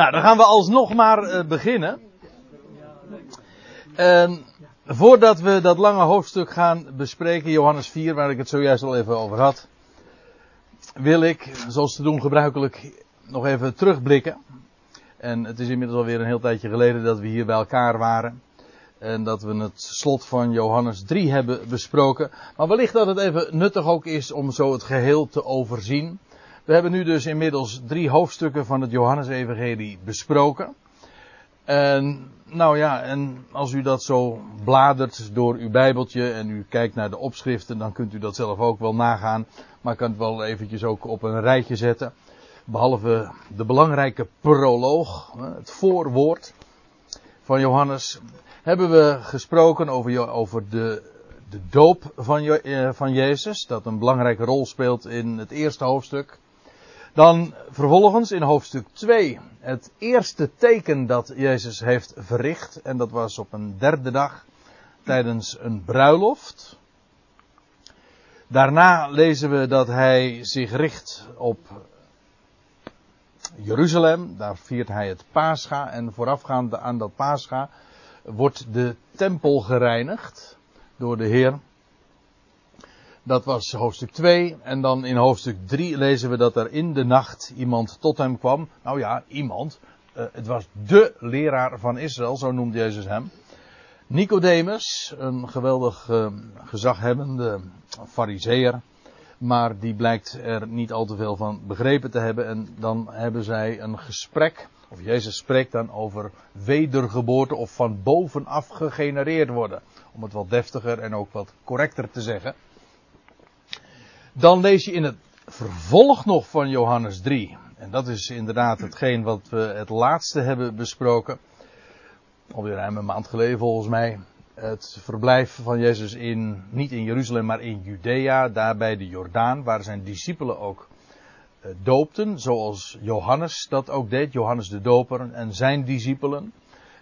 Nou, dan gaan we alsnog maar uh, beginnen. En voordat we dat lange hoofdstuk gaan bespreken, Johannes 4, waar ik het zojuist al even over had, wil ik, zoals te doen gebruikelijk, nog even terugblikken. En het is inmiddels alweer een heel tijdje geleden dat we hier bij elkaar waren. En dat we het slot van Johannes 3 hebben besproken. Maar wellicht dat het even nuttig ook is om zo het geheel te overzien. We hebben nu dus inmiddels drie hoofdstukken van het Johannesevangelie besproken. En nou ja, en als u dat zo bladert door uw Bijbeltje en u kijkt naar de opschriften, dan kunt u dat zelf ook wel nagaan. Maar ik kan het wel eventjes ook op een rijtje zetten. Behalve de belangrijke proloog, het voorwoord van Johannes, hebben we gesproken over, over de, de doop van, eh, van Jezus, dat een belangrijke rol speelt in het eerste hoofdstuk. Dan vervolgens in hoofdstuk 2 het eerste teken dat Jezus heeft verricht. En dat was op een derde dag tijdens een bruiloft. Daarna lezen we dat hij zich richt op Jeruzalem. Daar viert hij het Pascha. En voorafgaande aan dat Pascha wordt de tempel gereinigd door de Heer. Dat was hoofdstuk 2. En dan in hoofdstuk 3 lezen we dat er in de nacht iemand tot hem kwam. Nou ja, iemand. Uh, het was de leraar van Israël, zo noemde Jezus hem. Nicodemus, een geweldig uh, gezaghebbende fariseer. Maar die blijkt er niet al te veel van begrepen te hebben. En dan hebben zij een gesprek. Of Jezus spreekt dan over wedergeboorte of van bovenaf gegenereerd worden. Om het wat deftiger en ook wat correcter te zeggen. Dan lees je in het vervolg nog van Johannes 3. En dat is inderdaad hetgeen wat we het laatste hebben besproken. Alweer ruim een maand geleden volgens mij. Het verblijf van Jezus in, niet in Jeruzalem, maar in Judea, daar bij de Jordaan, waar zijn discipelen ook eh, doopten, zoals Johannes dat ook deed, Johannes de Doper en zijn discipelen.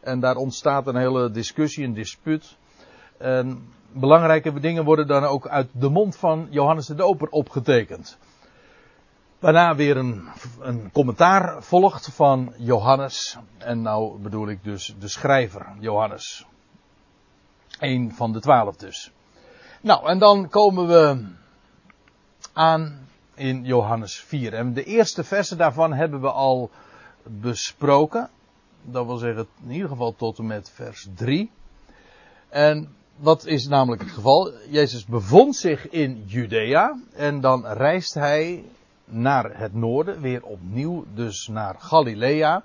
En daar ontstaat een hele discussie, een dispuut. En belangrijke dingen worden dan ook uit de mond van Johannes de Doper opgetekend. Waarna weer een, een commentaar volgt van Johannes. En nou bedoel ik dus de schrijver, Johannes. Een van de twaalf dus. Nou, en dan komen we aan in Johannes 4. En de eerste versen daarvan hebben we al besproken. Dat wil zeggen in ieder geval tot en met vers 3. En wat is namelijk het geval? Jezus bevond zich in Judea en dan reist hij naar het noorden, weer opnieuw dus naar Galilea.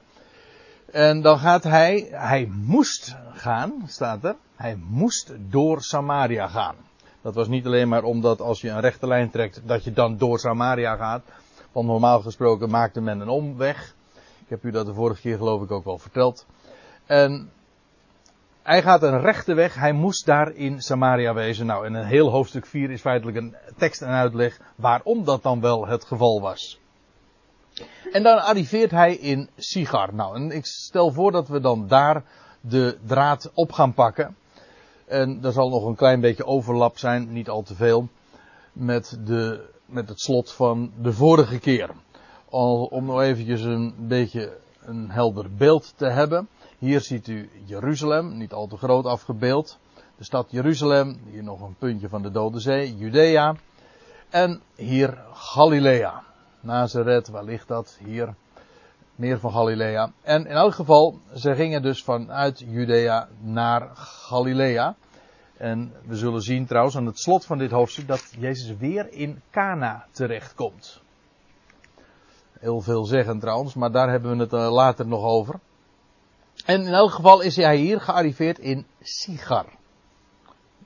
En dan gaat hij, hij moest gaan, staat er, hij moest door Samaria gaan. Dat was niet alleen maar omdat als je een rechte lijn trekt, dat je dan door Samaria gaat. Want normaal gesproken maakte men een omweg. Ik heb u dat de vorige keer geloof ik ook wel verteld. En hij gaat een rechte weg. Hij moest daar in Samaria wezen. Nou, en een heel hoofdstuk 4 is feitelijk een tekst en uitleg waarom dat dan wel het geval was. En dan arriveert hij in Sigar. Nou, en ik stel voor dat we dan daar de draad op gaan pakken. En er zal nog een klein beetje overlap zijn, niet al te veel, met, de, met het slot van de vorige keer. Om nog eventjes een beetje een helder beeld te hebben. Hier ziet u Jeruzalem, niet al te groot afgebeeld. De stad Jeruzalem, hier nog een puntje van de Dode Zee, Judea. En hier Galilea. Nazareth, waar ligt dat? Hier, meer van Galilea. En in elk geval, ze gingen dus vanuit Judea naar Galilea. En we zullen zien trouwens aan het slot van dit hoofdstuk dat Jezus weer in Cana terechtkomt. Heel veel zeggen trouwens, maar daar hebben we het eh, later nog over. En in elk geval is hij hier gearriveerd in Sigar.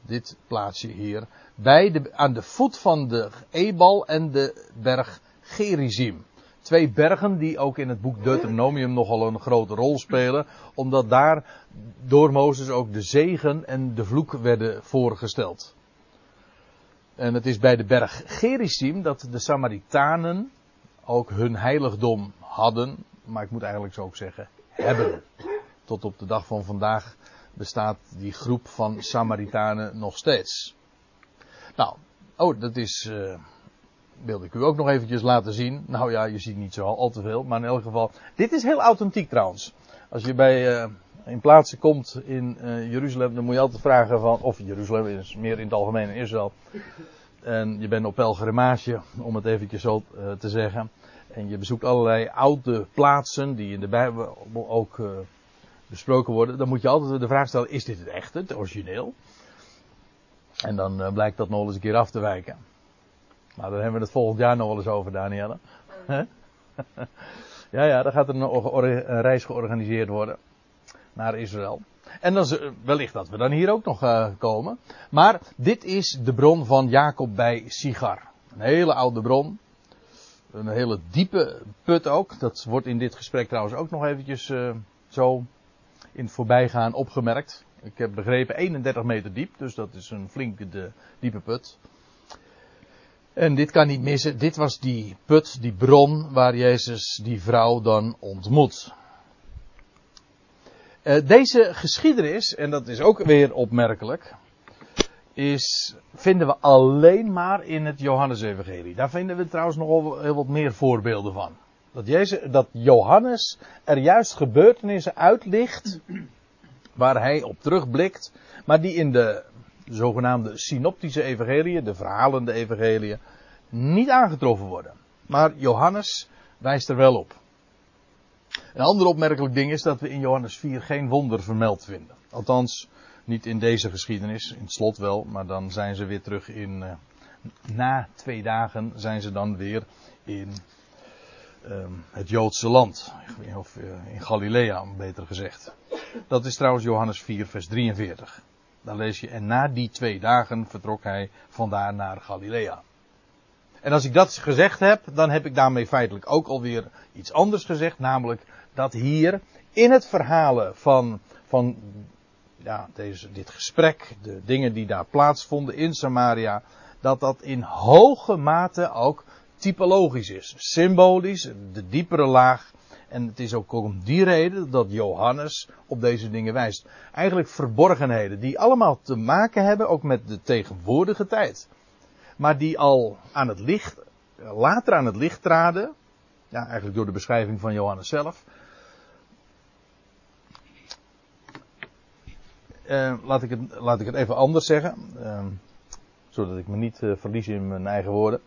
Dit plaatsje hier. Bij de, aan de voet van de Ebal en de berg Gerizim. Twee bergen die ook in het boek Deuteronomium nogal een grote rol spelen. Omdat daar door Mozes ook de zegen en de vloek werden voorgesteld. En het is bij de berg Gerizim dat de Samaritanen ook hun heiligdom hadden. Maar ik moet eigenlijk zo ook zeggen, hebben tot op de dag van vandaag bestaat die groep van Samaritanen nog steeds. Nou, oh, dat is uh, wilde ik u ook nog eventjes laten zien. Nou ja, je ziet niet zo al, te veel, maar in elk geval. Dit is heel authentiek trouwens. Als je bij, uh, in plaatsen komt in uh, Jeruzalem, dan moet je altijd vragen van, of Jeruzalem is meer in het algemeen in Israël. En je bent op pelgrimage, om het eventjes zo te zeggen. En je bezoekt allerlei oude plaatsen die in de Bijbel ook besproken worden. Dan moet je altijd de vraag stellen, is dit het echte, het origineel? En dan blijkt dat nog eens een keer af te wijken. Maar daar hebben we het volgend jaar nog wel eens over, Danielle. ja, ja, dan gaat er een, reis georganiseerd worden naar Israël. En dan is wellicht dat we dan hier ook nog uh, komen. Maar dit is de bron van Jacob bij Sigar. Een hele oude bron. Een hele diepe put ook. Dat wordt in dit gesprek trouwens ook nog eventjes uh, zo in het voorbijgaan opgemerkt. Ik heb begrepen 31 meter diep, dus dat is een flinke diepe put. En dit kan niet missen. Dit was die put, die bron waar Jezus die vrouw dan ontmoet. Uh, deze geschiedenis, en dat is ook weer opmerkelijk, is, vinden we alleen maar in het Johannesevangelie. Daar vinden we trouwens nog heel wat meer voorbeelden van. Dat, Jezus, dat Johannes er juist gebeurtenissen uitlicht waar hij op terugblikt, maar die in de zogenaamde synoptische evangeliën, de verhalende evangeliën, niet aangetroffen worden. Maar Johannes wijst er wel op. Een ander opmerkelijk ding is dat we in Johannes 4 geen wonder vermeld vinden. Althans, niet in deze geschiedenis, in het slot wel, maar dan zijn ze weer terug in. Uh, na twee dagen zijn ze dan weer in uh, het Joodse land. Of uh, in Galilea, beter gezegd. Dat is trouwens Johannes 4, vers 43. Dan lees je, en na die twee dagen vertrok hij vandaar naar Galilea. En als ik dat gezegd heb, dan heb ik daarmee feitelijk ook alweer iets anders gezegd. Namelijk dat hier in het verhalen van, van ja, deze, dit gesprek, de dingen die daar plaatsvonden in Samaria, dat dat in hoge mate ook typologisch is. Symbolisch, de diepere laag en het is ook om die reden dat Johannes op deze dingen wijst. Eigenlijk verborgenheden die allemaal te maken hebben ook met de tegenwoordige tijd. Maar die al aan het licht, later aan het licht traden. Ja, eigenlijk door de beschrijving van Johannes zelf. Uh, laat, ik het, laat ik het even anders zeggen. Uh, zodat ik me niet uh, verlies in mijn eigen woorden.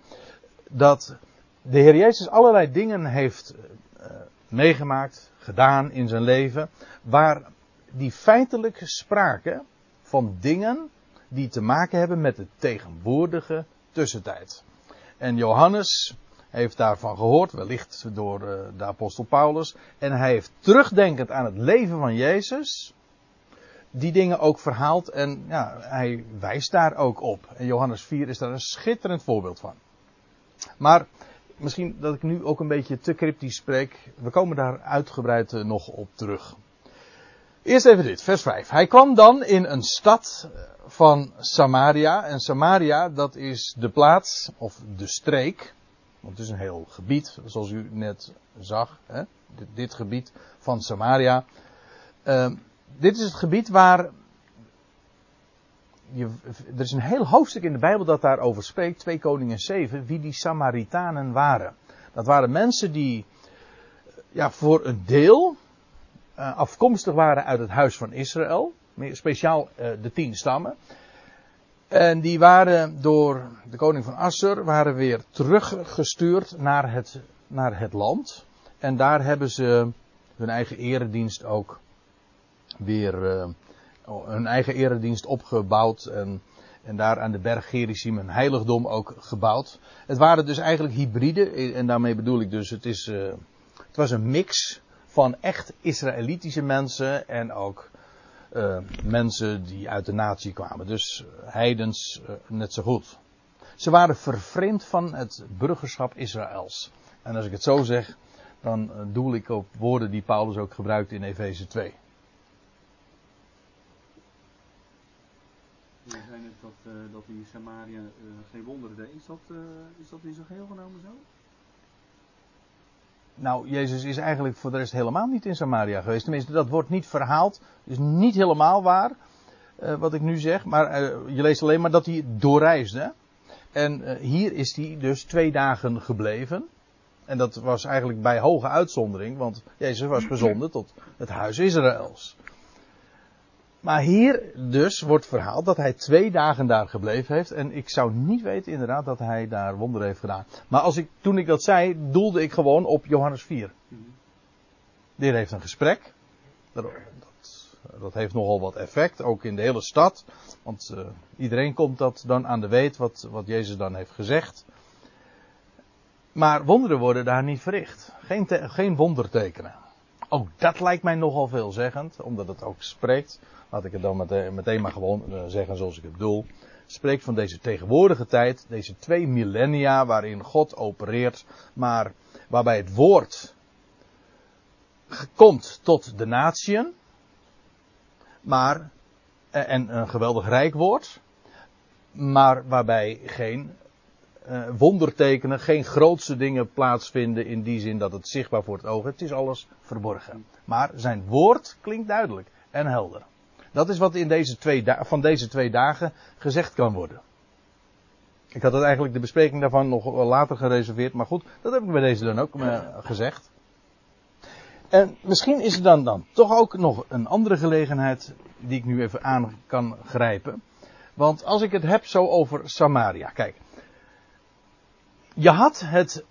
Dat de Heer Jezus allerlei dingen heeft meegemaakt, gedaan in zijn leven, waar die feitelijk spraken van dingen die te maken hebben met de tegenwoordige tussentijd. En Johannes heeft daarvan gehoord, wellicht door uh, de apostel Paulus, en hij heeft terugdenkend aan het leven van Jezus, die dingen ook verhaald en ja, hij wijst daar ook op. En Johannes 4 is daar een schitterend voorbeeld van. Maar misschien dat ik nu ook een beetje te cryptisch spreek. We komen daar uitgebreid eh, nog op terug. Eerst even dit, vers 5. Hij kwam dan in een stad eh, van Samaria. En Samaria, dat is de plaats, of de streek. Want het is een heel gebied, zoals u net zag. Hè? Dit, gebied van Samaria. Uh, dit is het gebied waar er is een heel hoofdstuk in de Bijbel dat daarover spreekt, 2 Koningen 7, wie die Samaritanen waren. Dat waren mensen die ja, voor een deel uh, afkomstig waren uit het huis van Israël, speciaal uh, de tien stammen. En die waren door de koning van Assur waren weer teruggestuurd naar het, naar het land. En daar hebben ze hun eigen eredienst ook weer uh, hun eigen eredienst opgebouwd. En, en daar aan de berg Gerizim een heiligdom ook gebouwd. Het waren dus eigenlijk hybride. En daarmee bedoel ik dus, het, is, uh, het was een mix van echt Israëlitische mensen en ook uh, mensen die uit de natie kwamen. Dus heidens net zo goed. Ze waren vervreemd van het burgerschap Israëls. En als ik het zo zeg, dan doel ik op woorden die Paulus ook gebruikt in Efeze 2. Je zei dat, uh, die Samaria uh, geen wonderen deed. Is dat, uh, is dat in zijn geheel genomen zo? Nou, Jezus is eigenlijk voor de rest helemaal niet in Samaria geweest. Tenminste, dat wordt niet verhaald. Is niet helemaal waar, wat ik nu zeg. Maar je leest alleen maar dat hij doorreisde. En hier is hij dus twee dagen gebleven. En dat was eigenlijk bij hoge uitzondering, want Jezus was gezonden tot het huis Israëls. Maar hier dus wordt verhaald dat hij twee dagen daar gebleven heeft. En ik zou niet weten inderdaad dat hij daar wonderen heeft gedaan. Maar als ik, toen ik dat zei, doelde ik gewoon op Johannes 4. De heeft een gesprek. Dat, dat, heeft nogal wat effect, ook in de hele stad. Want uh, iedereen komt dat dan aan de weet wat, wat Jezus dan heeft gezegd. Maar wonderen worden daar niet verricht. Geen, geen wondertekenen. Ook dat lijkt mij nogal veelzeggend, omdat het ook spreekt. Laat ik het dan meteen, maar gewoon uh, zeggen zoals ik het bedoel. Spreekt van deze tegenwoordige tijd, deze twee millennia waarin God opereert, maar waarbij het woord komt tot de natieën, maar, en een geweldig rijk woord, maar waarbij geen uh, wondertekenen, geen grootse dingen plaatsvinden in die zin dat het zichtbaar voor het oog is. Het is alles verborgen. Maar zijn woord klinkt duidelijk en helder. Dat is wat in deze twee van deze twee dagen gezegd kan worden. Ik had het eigenlijk de bespreking daarvan nog later gereserveerd, maar goed, dat heb ik bij deze dan ook uh, gezegd. En misschien is er dan, dan toch ook nog een andere gelegenheid die ik nu even aan kan grijpen. Want als ik het heb zo over Samaria, kijk. Je had het,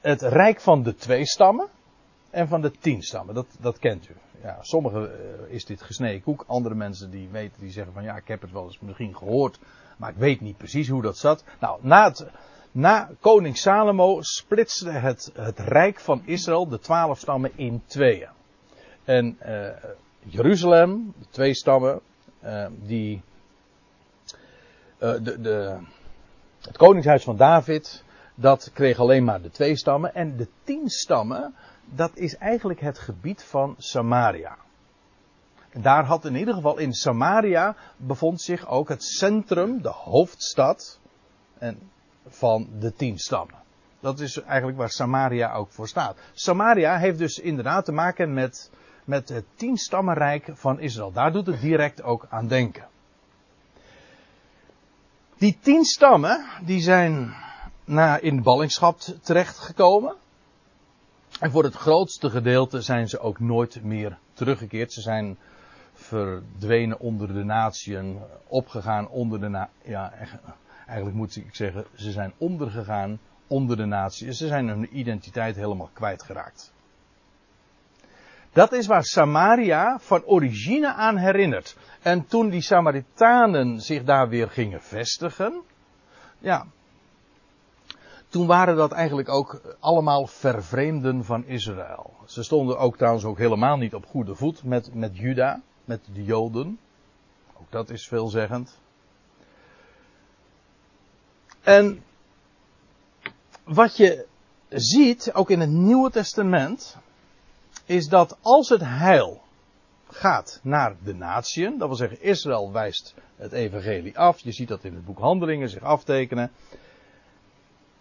het rijk van de twee stammen en van de tien stammen, dat, dat kent u. Ja, sommigen uh, is dit gesneden koek, andere mensen die weten, die zeggen van ja, ik heb het wel eens misschien gehoord, maar ik weet niet precies hoe dat zat. Nou, na na koning Salomo splitste het, het rijk van Israël, de twaalf stammen, in tweeën. En uh, Jeruzalem, de twee stammen, uh, die. De, de, het koningshuis van David, dat kreeg alleen maar de twee stammen. En de tien stammen, dat is eigenlijk het gebied van Samaria. Daar had in ieder geval in Samaria bevond zich ook het centrum, de hoofdstad. En van de tien stammen. Dat is eigenlijk waar Samaria ook voor staat. Samaria heeft dus inderdaad te maken met, met het tienstammenrijk van Israël. Daar doet het direct ook aan denken. Die tien stammen, die zijn na in ballingschap terechtgekomen. En voor het grootste gedeelte zijn ze ook nooit meer teruggekeerd. Ze zijn verdwenen onder de natieën, opgegaan onder de na ja, Eigenlijk moet ik zeggen, ze zijn ondergegaan onder de natie. Ze zijn hun identiteit helemaal kwijtgeraakt. Dat is waar Samaria van origine aan herinnert. En toen die Samaritanen zich daar weer gingen vestigen, ja, toen waren dat eigenlijk ook allemaal vervreemden van Israël. Ze stonden ook trouwens ook helemaal niet op goede voet met, met Juda, met de Joden. Ook dat is veelzeggend. En wat je ziet, ook in het Nieuwe Testament, is dat als het heil gaat naar de natieën, dat wil zeggen Israël wijst het evangelie af, je ziet dat in het boek Handelingen zich aftekenen.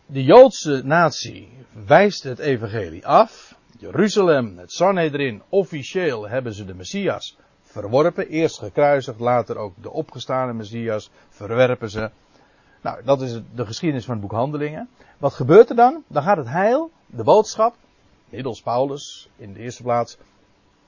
De Joodse natie wijst het evangelie af. Jeruzalem, het Sanhedrin, officieel hebben ze de Messias verworpen. Eerst gekruisigd, later ook de opgestane Messias verwerpen ze. Nou, dat is de geschiedenis van het boek Handelingen. Wat gebeurt er dan? Dan gaat het heil, de boodschap, middels Paulus in de eerste plaats,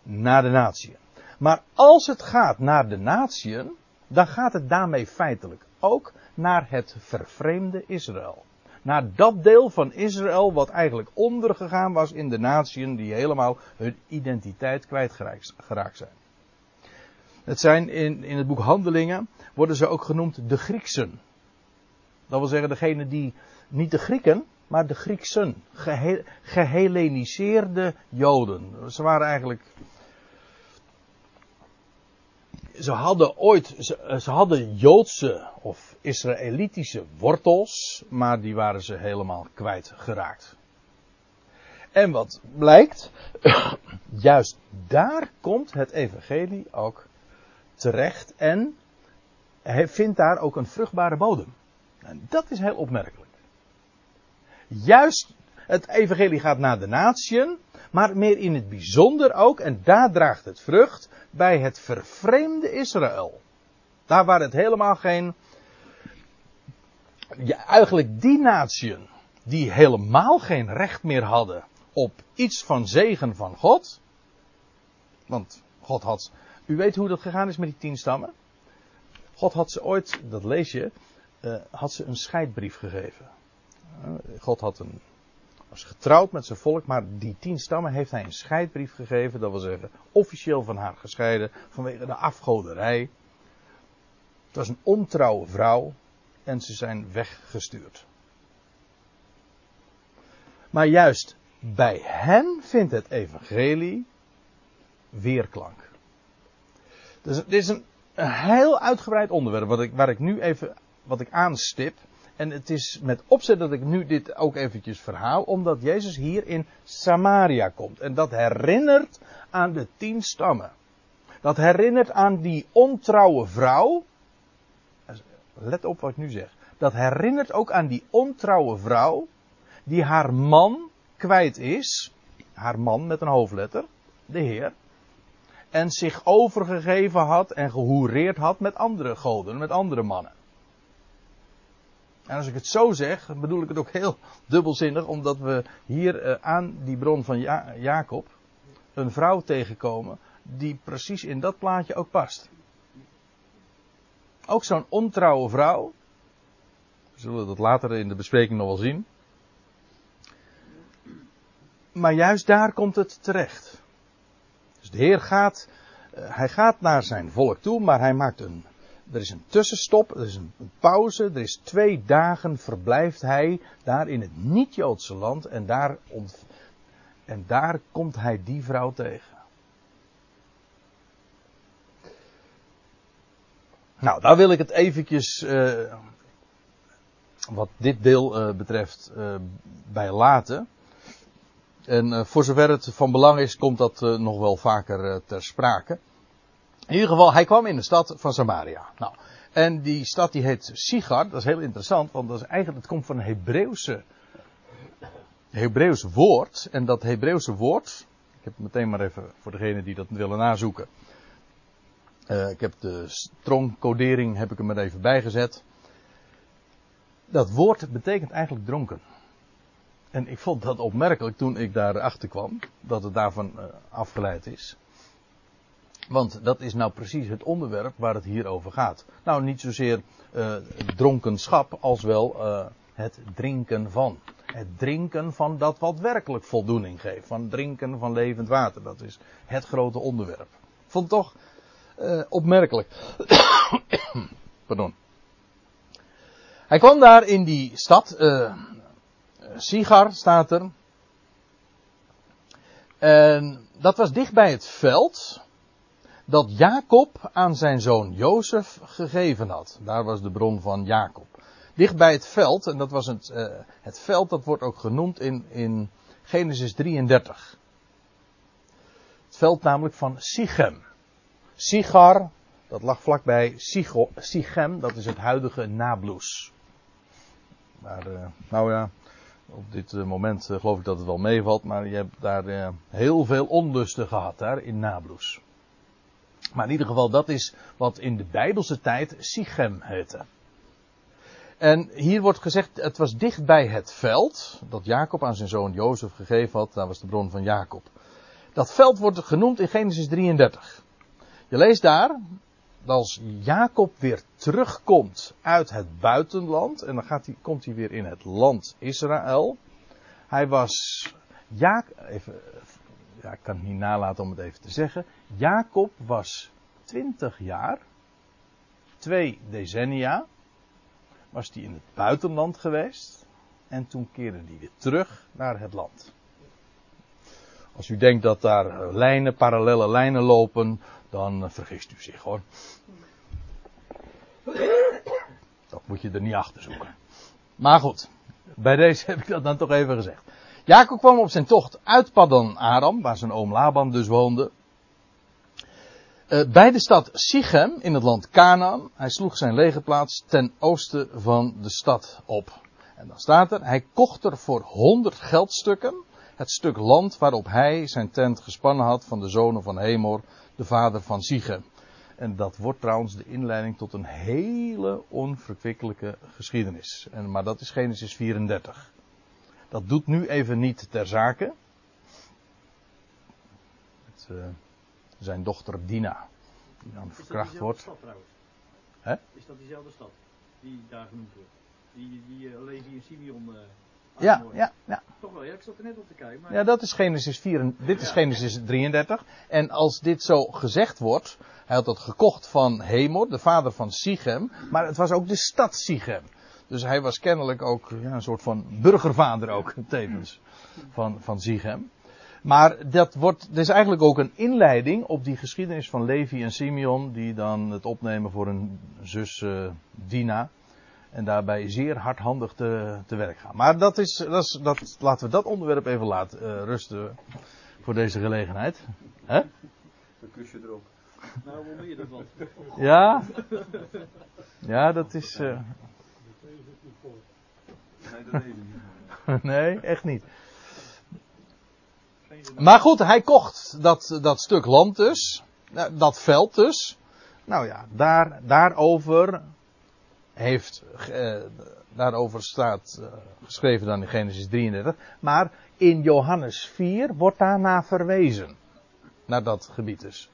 naar de natieën. Maar als het gaat naar de natieën, dan gaat het daarmee feitelijk ook naar het vervreemde Israël. Naar dat deel van Israël wat eigenlijk ondergegaan was in de natieën die helemaal hun identiteit kwijtgeraakt zijn. Het zijn in, in het boek Handelingen, worden ze ook genoemd de Grieksen. Dat wil zeggen degene die, niet de Grieken, maar de Grieksen. Gehe, gehelleniseerde Joden. Ze waren eigenlijk. Ze hadden ooit, ze, ze hadden Joodse of Israëlitische wortels, maar die waren ze helemaal kwijtgeraakt. En wat blijkt, juist daar komt het evangelie ook terecht en hij vindt daar ook een vruchtbare bodem. En dat is heel opmerkelijk. Juist het evangelie gaat naar de natieën, maar meer in het bijzonder ook, en daar draagt het vrucht, bij het vervreemde Israël. Daar waar het helemaal geen, eigenlijk die natieën die helemaal geen recht meer hadden op iets van zegen van God. Want God had. U weet hoe dat gegaan is met die tien stammen? God had ze ooit, dat lees je, uh, had ze een scheidbrief gegeven. Uh, God had een, getrouwd met zijn volk, maar die tien stammen heeft hij een scheidbrief gegeven. Dat wil zeggen, officieel van haar gescheiden vanwege de afgoderij. Het was een ontrouwe vrouw en ze zijn weggestuurd. Maar juist bij hen vindt het evangelie weerklank. Dus dit is een, een heel uitgebreid onderwerp wat ik, waar ik nu even wat ik aanstip. En het is met opzet dat ik nu dit ook eventjes verhaal, omdat Jezus hier in Samaria komt. En dat herinnert aan de tien stammen. Dat herinnert aan die ontrouwe vrouw. Let op wat ik nu zeg. Dat herinnert ook aan die ontrouwe vrouw die haar man kwijt is. Haar man met een hoofdletter, de Heer. En zich overgegeven had en gehoereerd had met andere goden, met andere mannen. En als ik het zo zeg, bedoel ik het ook heel dubbelzinnig, omdat we hier uh, aan die bron van ja Jacob een vrouw tegenkomen die precies in dat plaatje ook past. Ook zo'n ontrouwe vrouw. We zullen dat later in de bespreking nog wel zien. Maar juist daar komt het terecht. Dus de Heer gaat, uh, hij gaat naar zijn volk toe, maar hij maakt een, er is een tussenstop, er is een, pauze, er is twee dagen verblijft hij daar in het niet-Joodse land en daar, en daar komt hij die vrouw tegen. Nou, daar wil ik het eventjes, uh, wat dit deel uh, betreft, uh, bij laten. En voor zover het van belang is, komt dat nog wel vaker ter sprake. In ieder geval, hij kwam in de stad van Samaria. Nou, en die stad die heet Sigar, dat is heel interessant, want dat is eigenlijk, het komt van een Hebreeuwse, Hebreeuws woord. En dat Hebreeuwse woord, ik heb het meteen maar even voor degenen die dat willen nazoeken. Uh, ik heb de stroomcodering heb ik er maar even bijgezet. Dat woord betekent eigenlijk dronken. En ik vond dat opmerkelijk toen ik daarachter kwam, dat het daarvan uh, afgeleid is. Want dat is nou precies het onderwerp waar het hier over gaat. Nou, niet zozeer uh, dronkenschap, als wel uh, het drinken van. Het drinken van dat wat werkelijk voldoening geeft. Van drinken van levend water. Dat is het grote onderwerp. Vond toch uh, opmerkelijk. Pardon. Hij kwam daar in die stad. Sigar staat er. En dat was dicht bij het veld dat Jacob aan zijn zoon Jozef gegeven had. Daar was de bron van Jacob. Dicht bij het veld, en dat was het, uh, het veld dat wordt ook genoemd in, in Genesis 33. Het veld namelijk van Sichem. Sigar, dat lag vlakbij Sigo, Sichem, dat is het huidige Nablus. Maar, uh, nou ja, op dit moment uh, geloof ik dat het wel meevalt, maar je hebt daar heel veel onlusten gehad daar in Nablus. Maar in ieder geval, dat is wat in de Bijbelse tijd Sichem heette. En hier wordt gezegd, het was dicht bij het veld dat Jacob aan zijn zoon Jozef gegeven had. Daar was de bron van Jacob. Dat veld wordt genoemd in Genesis 33. Je leest daar, als Jacob weer terugkomt uit het buitenland, en dan gaat hij, komt hij weer in het land Israël. Hij was, ja, even ja, ik kan het niet nalaten om het even te zeggen. Jacob was 20 jaar, twee decennia, was hij in het buitenland geweest. En toen keerde hij weer terug naar het land. Als u denkt dat daar lijnen, parallele lijnen lopen, dan vergist u zich hoor. Dat moet je er niet achter zoeken. Maar goed, bij deze heb ik dat dan toch even gezegd. Jacob kwam op zijn tocht uit Paddan Aram, waar zijn oom Laban dus woonde. Uh, bij de stad Sichem in het land Canaan. Hij sloeg zijn legerplaats ten oosten van de stad op. En dan staat er, hij kocht er voor honderd geldstukken het stuk land waarop hij zijn tent gespannen had van de zonen van Hemor, de vader van Sichem. En dat wordt trouwens de inleiding tot een hele onverkwikkelijke geschiedenis. En, maar dat is Genesis 34. Dat doet nu even niet ter zake. Het, uh, zijn dochter Dina, die dan verkracht wordt. Stad, trouwens? Hè? Is dat diezelfde stad die daar genoemd wordt? Die, die uh, Levi en Simeon. Uh, ja, ja, ja. Toch wel, ja, ik zat er net op te kijken. Maar... Ja, dat is Genesis 4, dit is ja. Genesis 33. En als dit zo gezegd wordt, hij had dat gekocht van Hemor, de vader van Sichem, maar het was ook de stad Sichem. Dus hij was kennelijk ook ja, een soort van burgervader ook, tevens, van, van Sichem. Maar dat wordt, dit is eigenlijk ook een inleiding op die geschiedenis van Levi en Simeon, die dan het opnemen voor hun zus uh, Dina. En daarbij zeer hardhandig te, te werk gaan. Maar dat is, dat is, dat, laten we dat onderwerp even laten uh, rusten voor deze gelegenheid. Hè? Een kusje erop. Nou, hoe meer ervan? Ja. Ja, dat is. Uh... Nee, echt niet. Maar goed, hij kocht dat, dat stuk land dus. Dat veld dus. Nou ja, daar, daarover heeft, uh, daarover staat uh, geschreven dan in Genesis 33. Maar in Johannes 4 wordt daarna verwezen. Naar dat gebied dus.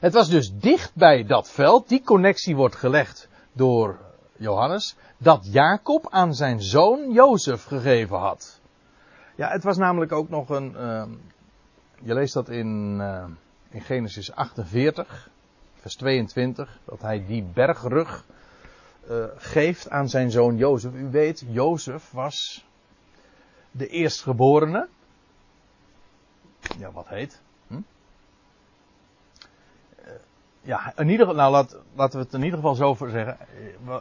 Het was dus dicht bij dat veld, die connectie wordt gelegd door Johannes, dat Jacob aan zijn zoon Jozef gegeven had. Ja, het was namelijk ook nog een. Uh, je leest dat in, uh, in Genesis 48, vers 22, dat hij die bergrug uh, geeft aan zijn zoon Jozef. U weet, Jozef was de eerstgeborene. Ja, wat heet? Ja, in ieder geval, nou laat, laten we het in ieder geval zo voor zeggen.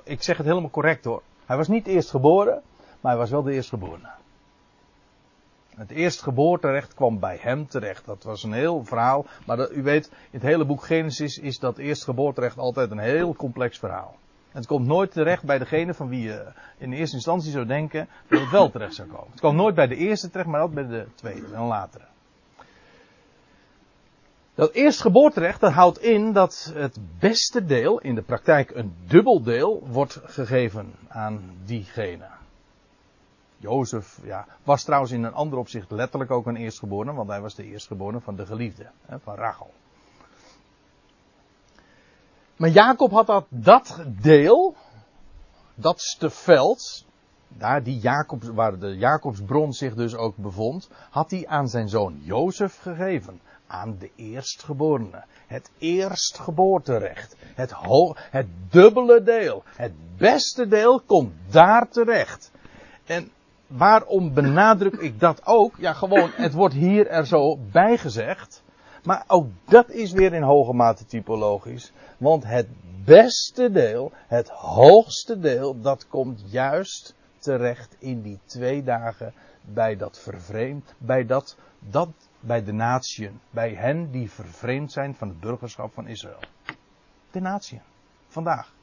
Ik zeg het helemaal correct hoor. Hij was niet eerstgeboren, maar hij was wel de eerstgeborene. Het eerstgeboorterecht kwam bij hem terecht. Dat was een heel verhaal. Maar dat, u weet, in het hele boek Genesis is dat eerstgeboorterecht altijd een heel complex verhaal. Het komt nooit terecht bij degene van wie je in eerste instantie zou denken dat het wel terecht zou komen. Het komt nooit bij de eerste terecht, maar altijd bij de tweede en latere. Dat eerstgeboorterecht dat houdt in dat het beste deel, in de praktijk een dubbel deel, wordt gegeven aan diegene. Jozef ja, was trouwens in een ander opzicht letterlijk ook een eerstgeborene, want hij was de eerstgeborene van de geliefde, van Rachel. Maar Jacob had dat, deel, dat veld, daar die waar de Jacobsbron zich dus ook bevond, had hij aan zijn zoon Jozef gegeven. Aan de eerstgeborene. Het eerstgeboorterecht. Het, het dubbele deel. Het beste deel komt daar terecht. En waarom benadruk ik dat ook? Ja, gewoon, het wordt hier er zo bijgezegd. Maar ook dat is weer in hoge mate typologisch. Want het beste deel, het hoogste deel, dat komt juist terecht in die twee dagen bij dat vervreemd, bij dat, dat, bij de natieën, bij hen die vervreemd zijn van het burgerschap van Israël. De natieën, vandaag.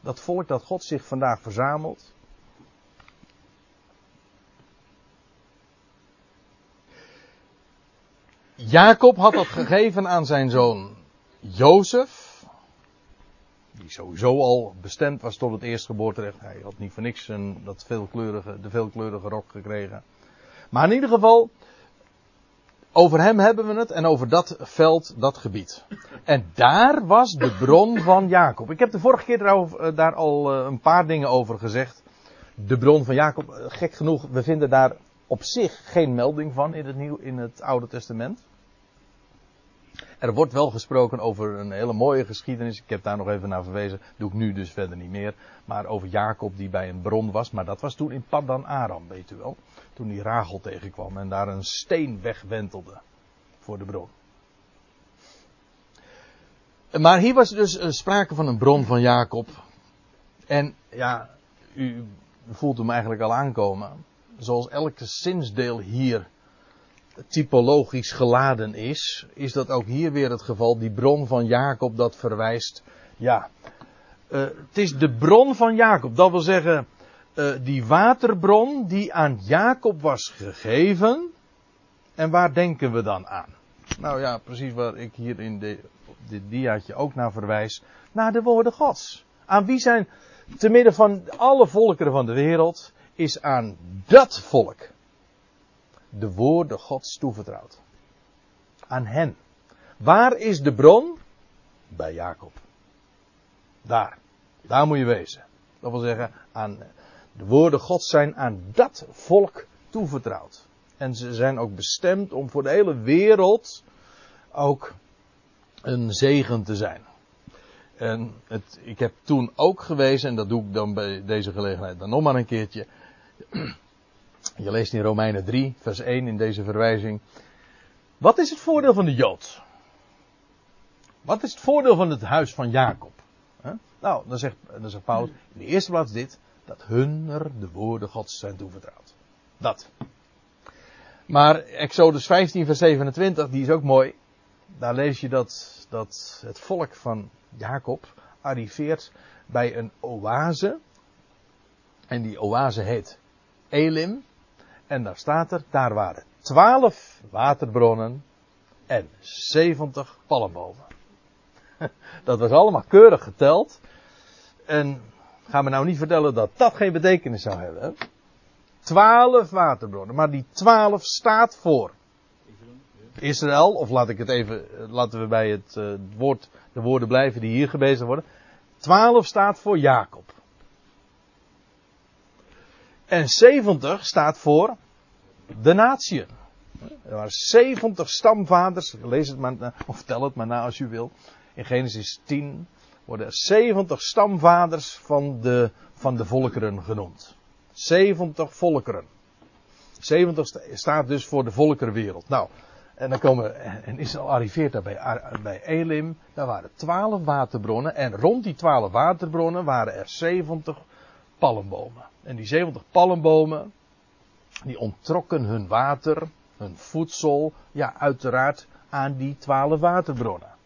Dat volk dat God zich vandaag verzamelt, Jacob had dat gegeven aan zijn zoon Jozef. Die sowieso al bestemd was tot het eerstgeboorterecht. Hij had niet voor niks een, dat veelkleurige, de veelkleurige rok gekregen. Maar in ieder geval, over hem hebben we het en over dat veld, dat gebied. En daar was de bron van Jacob. Ik heb de vorige keer daarover, daar al een paar dingen over gezegd. De bron van Jacob, gek genoeg, we vinden daar op zich geen melding van in het, nieuw, in het Oude Testament. Er wordt wel gesproken over een hele mooie geschiedenis. Ik heb daar nog even naar verwezen. Doe ik nu dus verder niet meer. Maar over Jacob die bij een bron was. Maar dat was toen in Paddan Aram, weet u wel. Toen hij Rachel tegenkwam en daar een steen wegwentelde. Voor de bron. Maar hier was dus sprake van een bron van Jacob. En ja, u voelt hem eigenlijk al aankomen. Zoals elke zinsdeel hier typologisch geladen is, is dat ook hier weer het geval. Die bron van Jacob dat verwijst. Ja, uh, het is de bron van Jacob. Dat wil zeggen, uh, die waterbron die aan Jacob was gegeven. En waar denken we dan aan? Nou ja, precies waar ik hier in de, dit diaatje ook naar verwijst, naar de woorden Gods. Aan wie zijn, te midden van alle volkeren van de wereld, is aan dat volk de woorden Gods toevertrouwd. Aan hen. Waar is de bron? Bij Jacob. Daar. Daar moet je wezen. Dat wil zeggen, aan, de woorden Gods zijn aan dat volk toevertrouwd. En ze zijn ook bestemd om voor de hele wereld ook een zegen te zijn. En het, ik heb toen ook gewezen, en dat doe ik dan bij deze gelegenheid dan nog maar een keertje. Je leest in Romeinen 3, vers 1 in deze verwijzing. Wat is het voordeel van de Jood? Wat is het voordeel van het huis van Jacob? Nou, dan zegt, dan zegt Paulus in de eerste plaats dit: dat hunner de woorden Gods zijn toevertrouwd. Dat. Maar Exodus 15, vers 27, die is ook mooi. Daar lees je dat, dat het volk van Jacob arriveert bij een oase. En die oase heet Elim. En daar staat er, daar waren twaalf waterbronnen en 70 palmbomen. Dat was allemaal keurig geteld. En ga me nou niet vertellen dat dat geen betekenis zou hebben. Twaalf waterbronnen. Maar die twaalf staat voor Israël. Of laat ik het even, laten we bij het uh, woord, de woorden blijven die hier gebezigd worden. Twaalf staat voor Jacob. En 70 staat voor de natieën. Er waren 70 stamvaders. Lees het maar, of vertel het maar na als u wil. In Genesis 10 worden er 70 stamvaders van de, van de volkeren genoemd. 70 volkeren. 70 staat dus voor de volkerenwereld. Nou, en dan komen, en Israël arriveert daar bij, bij Elim. Daar waren 12 waterbronnen. En rond die 12 waterbronnen waren er 70 palmbomen. En die 70 palmbomen, die onttrokken hun water, hun voedsel, ja, uiteraard aan die 12 waterbronnen.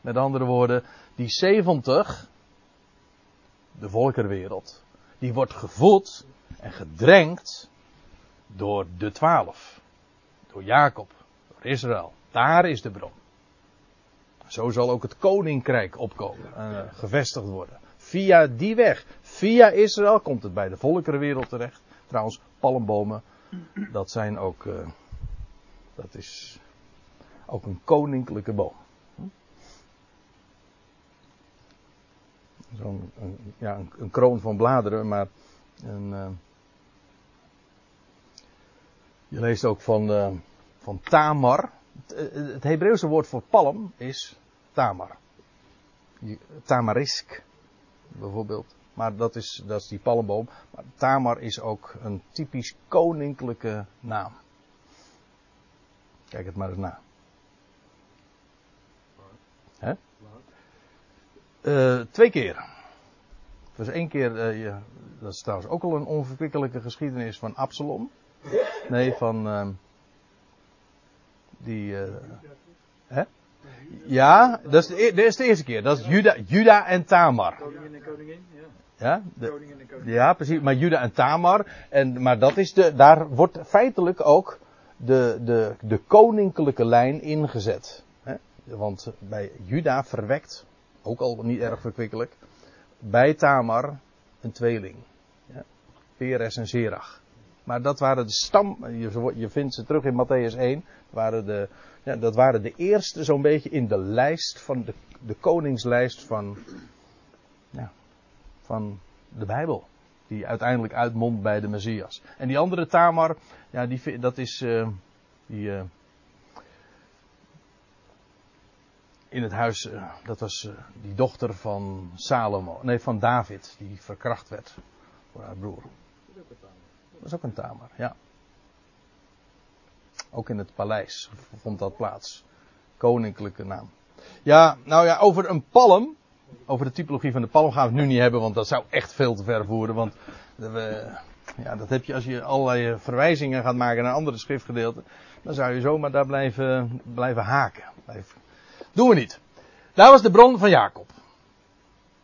Met andere woorden, die 70, de volkerwereld, die wordt gevoed en gedrenkt door de 12. Door Jacob, door Israël. Daar is de bron. Zo zal ook het koninkrijk opkomen en uh, gevestigd worden. Via die weg, via Israël, komt het bij de volkerenwereld terecht. Trouwens, palmbomen, dat zijn ook, uh, dat is ook een koninklijke boom. Zo'n ja, een, kroon van bladeren, maar een, uh, je leest ook van, uh, van Tamar. Het, het Hebreeuwse woord voor palm is Tamar. Tamarisk, bijvoorbeeld. Maar dat is, dat is die palmboom. Maar Tamar is ook een typisch koninklijke naam. Kijk het maar eens na. Uh, twee keer. Dus één keer, uh, ja, dat is trouwens ook al een onverkwikkelijke geschiedenis van Absalom. Nee, van uh, die. hè? Ja, dat is, de, dat is de eerste keer. Dat is Juda, Juda en Tamar. En koningin, ja. Ja, de, ja, precies. Maar Juda en Tamar. En, maar dat is de, daar wordt feitelijk ook de, de, de koninklijke lijn ingezet. Hè? Want bij Juda verwekt ook al niet erg verkwikkelijk, bij Tamar een tweeling. Ja, Peres en Zerach. Maar dat waren de stam, je, je vindt ze terug in Matthäus 1, waren de, ja, dat waren de eerste zo'n beetje in de lijst van de, de koningslijst van, ja, van de Bijbel. Die uiteindelijk uitmondt bij de Messias. En die andere Tamar, ja, die, dat is, uh, die, uh, in het huis, uh, dat was uh, die dochter van Salomo, nee van David, die verkracht werd door haar broer. Dat is ook een Tamar, ja. Ook in het paleis vond dat plaats. Koninklijke naam. Ja, nou ja, over een palm, over de typologie van de palm gaan we het nu niet hebben, want dat zou echt veel te ver voeren. Want we, ja, dat heb je als je allerlei verwijzingen gaat maken naar andere schriftgedeelten. Dan zou je zomaar daar blijven, blijven haken. Doen we niet. Daar was de bron van Jacob.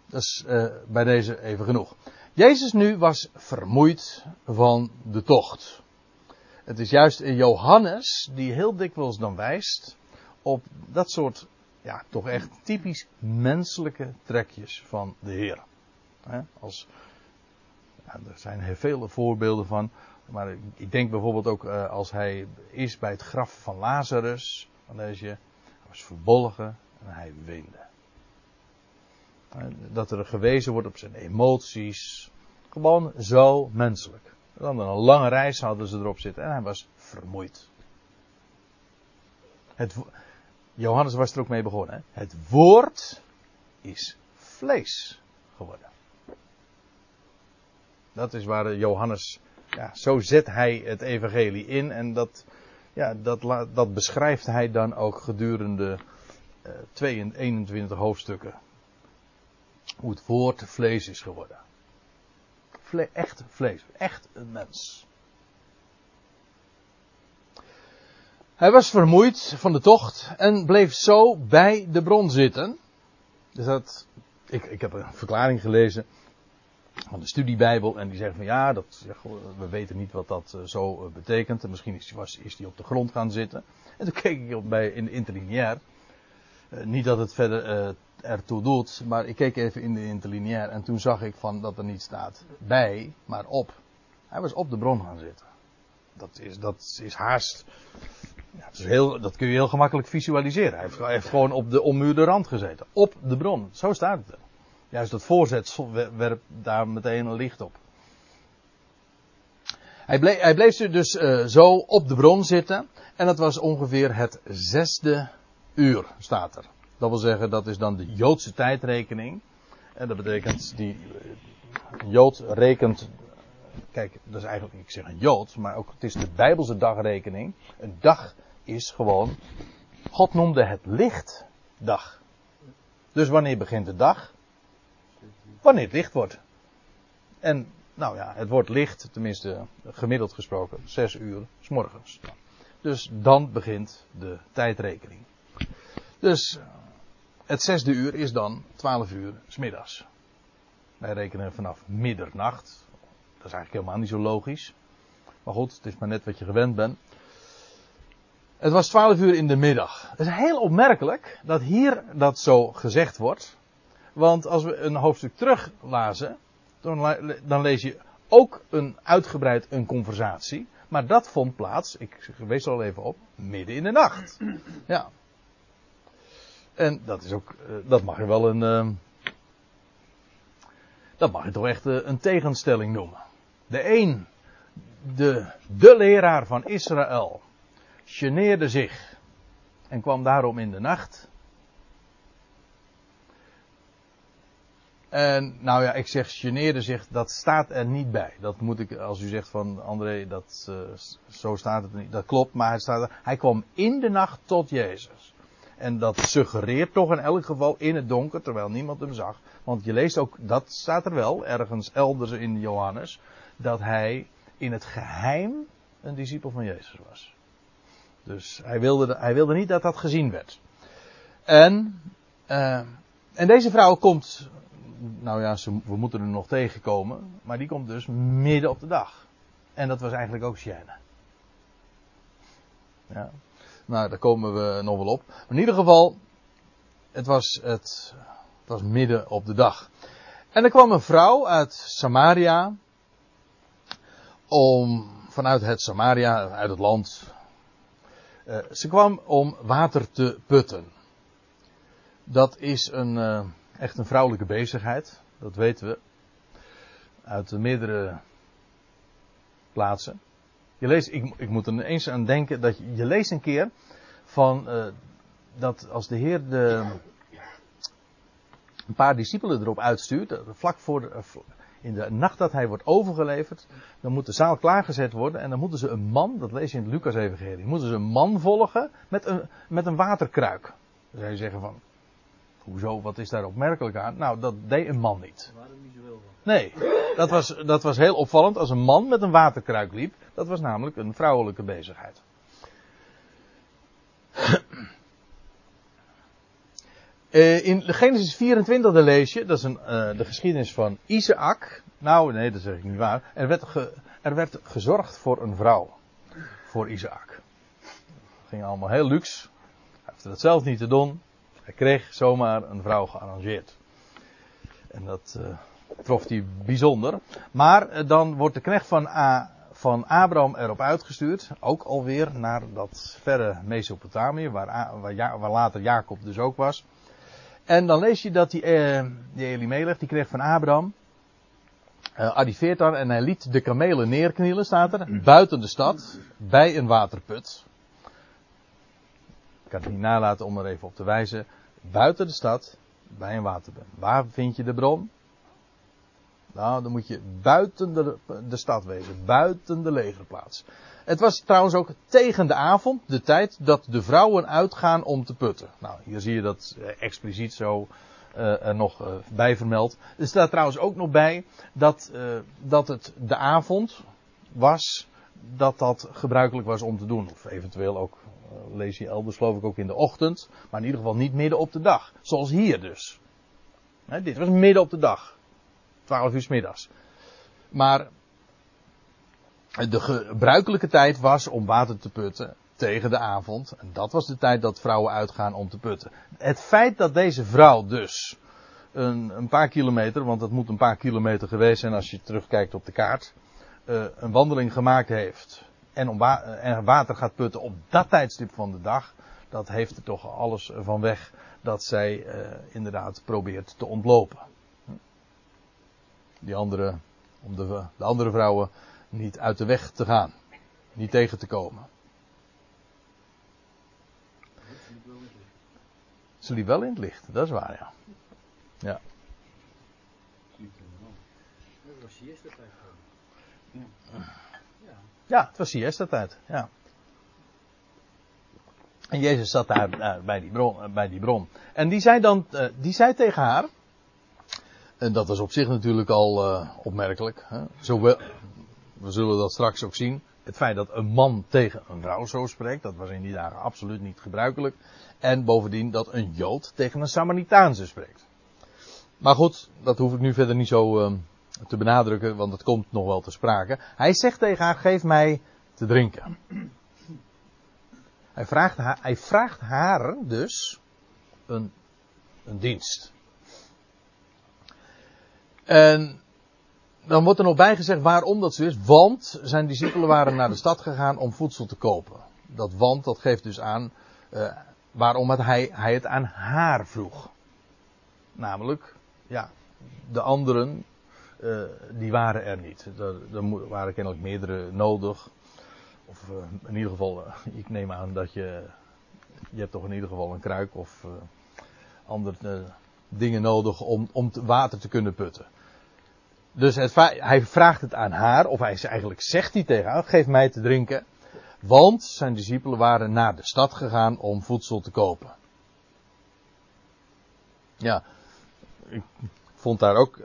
Dat is uh, bij deze even genoeg. Jezus nu was vermoeid van de tocht. Het is juist Johannes die heel dikwijls dan wijst op dat soort ja, toch echt typisch menselijke trekjes van de Heer. als, ja, er zijn heel vele voorbeelden van. Maar ik denk bijvoorbeeld ook uh, als hij is bij het graf van Lazarus. Dan lees je, was verbolgen en hij weende. Dat er gewezen wordt op zijn emoties. Gewoon zo menselijk. Dan een lange reis hadden ze erop zitten en hij was vermoeid. Het, Johannes was er ook mee begonnen. Het woord is vlees geworden. Dat is waar Johannes, ja, zo zet hij het evangelie in en dat, ja, dat, dat beschrijft hij dan ook gedurende uh, 22, 21 hoofdstukken. Hoe het woord vlees is geworden. Echt vlees, echt een mens. Hij was vermoeid van de tocht en bleef zo bij de bron zitten. Dus dat, ik, ik heb een verklaring gelezen van de studiebijbel en die zegt van ja, dat, we weten niet wat dat uh, zo uh, betekent. En misschien is, was, is die op de grond gaan zitten. En toen keek ik op bij, in de interlineair. Uh, niet dat het verder ertoe doet, maar ik keek even in de interlineair en toen zag ik van dat er niet staat bij, maar op. Hij was op de bron gaan zitten. Dat is, dat is haast ja, dat, is heel, dat kun je heel gemakkelijk visualiseren. Hij heeft, hij heeft, gewoon op de ommuurde rand gezeten. Op de bron. Zo staat het er. Juist dat voorzetsel werpt daar meteen een licht op. Hij bleef, hij bleef dus uh, zo op de bron zitten. En dat was ongeveer het zesde uur, staat er. Dat wil zeggen, dat is dan de Joodse tijdrekening. En dat betekent, die Jood rekent kijk, dat is eigenlijk, ik zeg een Jood, maar ook het is de Bijbelse dagrekening. Een dag is gewoon, God noemde het lichtdag. Dus wanneer begint de dag? Wanneer het licht wordt. En nou ja, het wordt licht, tenminste gemiddeld gesproken, zes uur s morgens. Dus dan begint de tijdrekening. Dus het zesde uur is dan twaalf uur s middags. Wij rekenen vanaf middernacht. Dat is eigenlijk helemaal niet zo logisch. Maar goed, het is maar net wat je gewend bent. Het was 12 uur in de middag. Het is heel opmerkelijk dat hier dat zo gezegd wordt. Want als we een hoofdstuk terug lazen, dan, dan lees je ook een uitgebreid een conversatie. Maar dat vond plaats, ik wees er al even op, midden in de nacht. Ja. En dat is ook, eh, dat mag je wel een, uh, dat mag je toch echt uh, een tegenstelling noemen. De een, de, de leraar van Israël, geneerde zich en kwam daarom in de nacht. En nou ja, ik zeg geneerde zich, dat staat er niet bij. Dat moet ik, als u zegt van André, dat, uh, zo staat het niet. Dat klopt, maar hij, staat er, hij kwam in de nacht tot Jezus. En dat suggereert toch in elk geval in het donker, terwijl niemand hem zag. Want je leest ook, dat staat er wel, ergens elders in Johannes, dat hij in het geheim een discipel van Jezus was. Dus hij wilde, hij wilde niet dat dat gezien werd. En, uh, en deze vrouw komt, nou ja, we moeten er nog tegenkomen, maar die komt dus midden op de dag. En dat was eigenlijk ook Sjane. Ja. Nou, daar komen we nog wel op. Maar in ieder geval, het was, het, het was midden op de dag. En er kwam een vrouw uit Samaria, om vanuit het Samaria, uit het land, uh, ze kwam om water te putten. Dat is een, uh, echt een vrouwelijke bezigheid. Dat weten we. Uit meerdere plaatsen. Je leest, ik, ik moet er eens aan denken dat je, leest een keer van uh, dat als de Heer de, een paar discipelen erop uitstuurt, vlak voor de, in de nacht dat hij wordt overgeleverd, dan moet de zaal klaargezet worden en dan moeten ze een man, dat lees je in het Lucas evangelie, moeten ze een man volgen met een, met een waterkruik. Dan zou je zeggen van, hoezo, wat is daar opmerkelijk aan? Nou, dat deed een man niet. Nee, dat was, dat was heel opvallend als een man met een waterkruik liep. Dat was namelijk een vrouwelijke bezigheid. Uh, in Genesis 24 lees je, dat is een, uh, de geschiedenis van Isaac. Nou, nee, dat zeg ik niet waar. Er werd, ge, er werd gezorgd voor een vrouw. Voor Isaac. Het ging allemaal heel luxe. Hij hoefde dat zelf niet te doen. Hij kreeg zomaar een vrouw gearrangeerd. En dat uh, trof hij bijzonder. Maar uh, dan wordt de knecht van, A, van Abraham erop uitgestuurd. Ook alweer naar dat verre Mesopotamië, waar, waar, waar later Jacob dus ook was. En dan lees je dat die, uh, die Elimelech, die kreeg van Abraham, uh, arriveert en hij liet de kamelen neerknielen, staat er, buiten de stad, bij een waterput. Ik kan het niet nalaten om er even op te wijzen. Buiten de stad, bij een waterput. Waar vind je de bron? Nou, dan moet je buiten de, de stad wezen, buiten de legerplaats. Het was trouwens ook tegen de avond, de tijd dat de vrouwen uitgaan om te putten. Nou, hier zie je dat expliciet zo uh, er nog uh, bij vermeld. Er staat trouwens ook nog bij dat, dat het de avond was dat dat gebruikelijk was om te doen. Of eventueel ook, lees je elders geloof ik ook in de ochtend. Maar in ieder geval niet midden op de dag. Zoals hier dus. Dit was midden op de dag. 12 uur s middags. Maar de gebruikelijke tijd was om water te putten tegen de avond. En dat was de tijd dat vrouwen uitgaan om te putten. Het feit dat deze vrouw dus een, een paar kilometer, want dat moet een paar kilometer geweest zijn als je terugkijkt op de kaart, een wandeling gemaakt heeft en, om wa en water gaat putten op dat tijdstip van de dag, dat heeft er toch alles van weg dat zij uh, inderdaad probeert te ontlopen. Die andere, om de, de andere vrouwen niet uit de weg te gaan, niet tegen te komen. Ze liep wel in het licht, dat is waar, ja. Ja. Dat was siesta tijd. Ja, het was siesta tijd, ja. En Jezus zat daar bij, die bron, uh, bij die bron. En die zei dan, uh, die zei tegen haar, en dat was op zich natuurlijk al opmerkelijk. Hè? Zo we, zullen dat straks ook zien. Het feit dat een man tegen een vrouw zo spreekt, dat was in die dagen absoluut niet gebruikelijk. En bovendien dat een Jood tegen een Samaritaanse spreekt. Maar goed, dat hoef ik nu verder niet zo uh, te benadrukken, want het komt nog wel te sprake. Hij zegt tegen haar, geef mij te drinken. Hij vraagt haar, hij vraagt haar dus een, een dienst. En dan wordt er nog bijgezegd waarom dat zo is. Want zijn discipelen waren naar de stad gegaan om voedsel te kopen. Dat want, dat geeft dus aan uh, waarom het hij, hij het aan haar vroeg. Namelijk, ja, de anderen, uh, die waren er niet. Er, er waren kennelijk meerdere nodig. Of uh, in ieder geval, ik neem aan dat je, je hebt toch in ieder geval een kruik of andere dingen nodig om, om te water te kunnen putten. Dus hij vraagt het aan haar, of hij eigenlijk zegt hij tegen haar, geef mij te drinken. Want zijn discipelen waren naar de stad gegaan om voedsel te kopen. Ja, ik vond daar ook,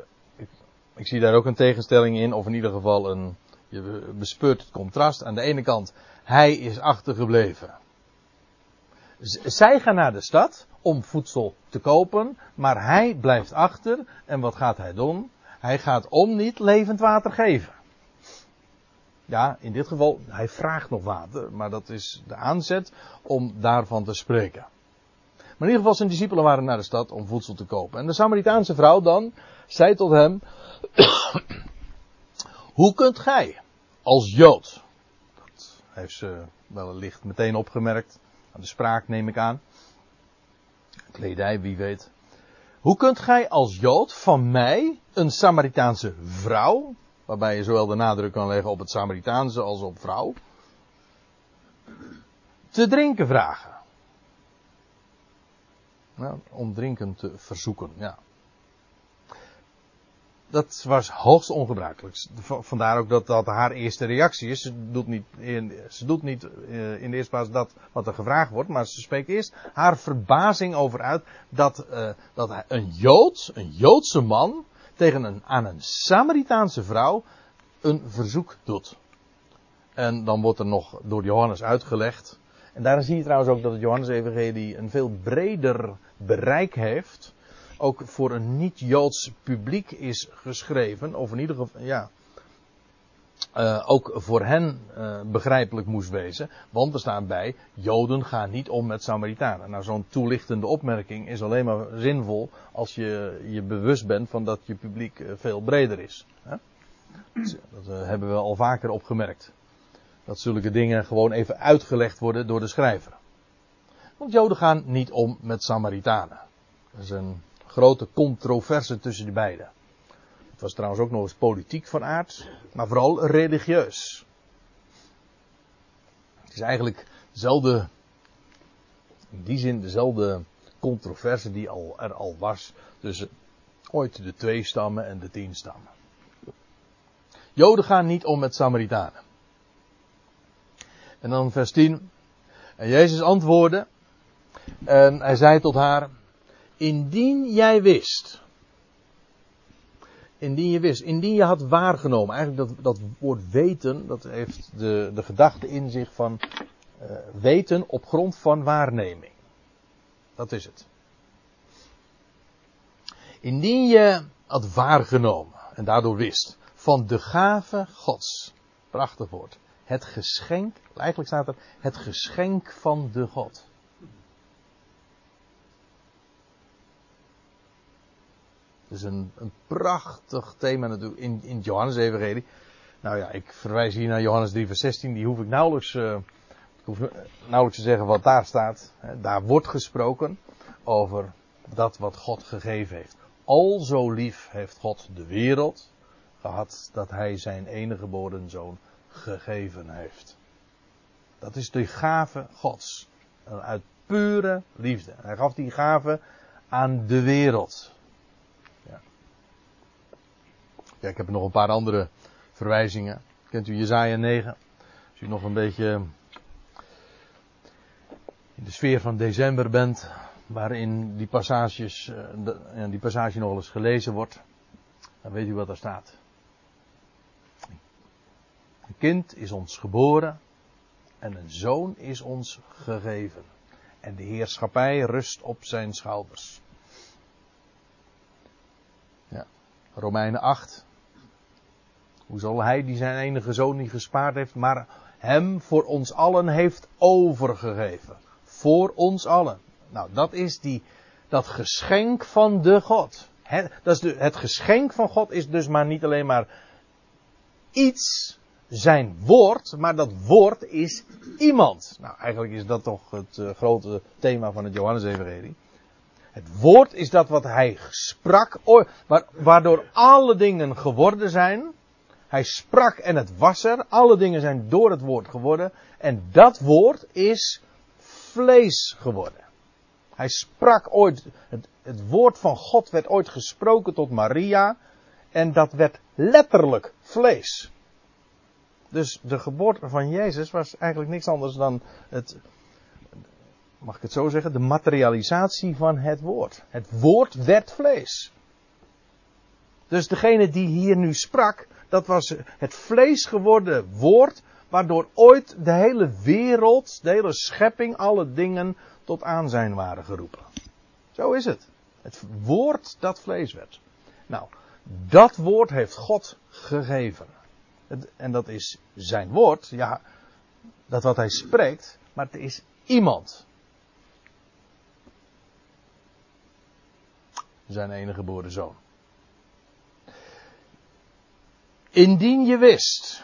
ik, zie daar ook een tegenstelling in, of in ieder geval een, je bespeurt het contrast. Aan de ene kant, hij is achtergebleven. Zij gaan naar de stad om voedsel te kopen, maar hij blijft achter. En wat gaat hij doen? Hij gaat om niet levend water geven. Ja, in dit geval, hij vraagt nog water, maar dat is de aanzet om daarvan te spreken. Maar in ieder geval, zijn discipelen waren naar de stad om voedsel te kopen. En de Samaritaanse vrouw dan zei tot hem: Hoe kunt gij, als Jood, dat heeft ze wellicht meteen opgemerkt, aan de spraak neem ik aan, kledij, wie weet. Hoe kunt gij als Jood van mij, een Samaritaanse vrouw, waarbij je zowel de nadruk kan leggen op het Samaritaanse als op vrouw, te drinken vragen? Nou, om drinken te verzoeken, ja. Dat was hoogst ongebruikelijk. Vandaar ook dat dat haar eerste reactie is. Ze doet niet, in, ze doet niet uh, in de eerste plaats dat wat er gevraagd wordt, maar ze spreekt eerst haar verbazing over uit dat, uh, dat een Jood, een Joodse man, tegen een, aan een Samaritaanse vrouw een verzoek doet. En dan wordt er nog door Johannes uitgelegd. En daarin zie je trouwens ook dat het Johannes-evangelie een veel breder bereik heeft ook voor een niet-Joods publiek is geschreven. Of in ieder geval, ja. uh, ook voor hen uh, begrijpelijk moest wezen. Want er staat bij, Joden gaan niet om met Samaritanen. Nou, zo'n toelichtende opmerking is alleen maar zinvol als je je bewust bent van dat je publiek uh, veel breder is. Hè? Dat hebben we al vaker opgemerkt. Dat zulke dingen gewoon even uitgelegd worden door de schrijver. Want Joden gaan niet om met Samaritanen. Dat is een grote controverse tussen die beiden. Het was trouwens ook nog eens politiek van aard, maar vooral religieus. Het is eigenlijk dezelfde, in die zin dezelfde controverse die al, er al was tussen ooit de twee stammen en de tien stammen. Joden gaan niet om met Samaritanen. En dan vers 10. En Jezus antwoordde. En hij zei tot haar. Indien jij wist indien je wist, indien je had waargenomen. Eigenlijk dat, dat woord weten, dat heeft de, de gedachte in zich van uh, weten op grond van waarneming. Dat is het. Indien je had waargenomen en daardoor wist van de gave Gods. Prachtig woord. Het geschenk, eigenlijk staat er het geschenk van de God. Is een, een prachtig thema natuurlijk in, in het Johannes-evangelie. Nou ja, ik verwijs hier naar Johannes 3 vers 16. Die hoef ik nauwelijks, ik hoef nauwelijks te zeggen wat daar staat. Daar wordt gesproken over dat wat God gegeven heeft. Al zo lief heeft God de wereld gehad dat hij zijn enige geboren zoon gegeven heeft. Dat is de gave Gods. Uit pure liefde. Hij gaf die gave aan de wereld. Ja, ik heb nog een paar andere verwijzingen. Kent u Jezaja 9? Als u nog een beetje in de sfeer van december bent, waarin die passages, eh, die passage nog eens gelezen wordt, dan weet u wat er staat. Een kind is ons geboren en een zoon is ons gegeven. En de heerschappij rust op zijn schouders. Ja. Romeinen 8, hoe zal hij die zijn enige zoon niet gespaard heeft, maar hem voor ons allen heeft overgegeven. Voor ons allen. Nou, dat is die, dat geschenk van de God. Dat is de, het geschenk van God is dus maar niet alleen maar iets, zijn woord, maar dat woord is iemand. Nou, eigenlijk is dat toch het uh, grote thema van het Johannes-evangelie. Het woord is dat wat hij sprak, waardoor alle dingen geworden zijn. Hij sprak en het was er. Alle dingen zijn door het woord geworden. En dat woord is vlees geworden. Hij sprak ooit, het, het, woord van God werd ooit gesproken tot Maria. En dat werd letterlijk vlees. Dus de geboorte van Jezus was eigenlijk niks anders dan het, mag ik het zo zeggen, de materialisatie van het woord. Het woord werd vlees. Dus degene die hier nu sprak, dat was het vlees geworden woord, waardoor ooit de hele wereld, de hele schepping, alle dingen tot aanzijn waren geroepen. Zo is het. Het woord dat vlees werd. Nou, dat woord heeft God gegeven. En dat is zijn woord, ja, dat wat hij spreekt, maar het is iemand. Zijn enige geboren zoon. Indien je wist,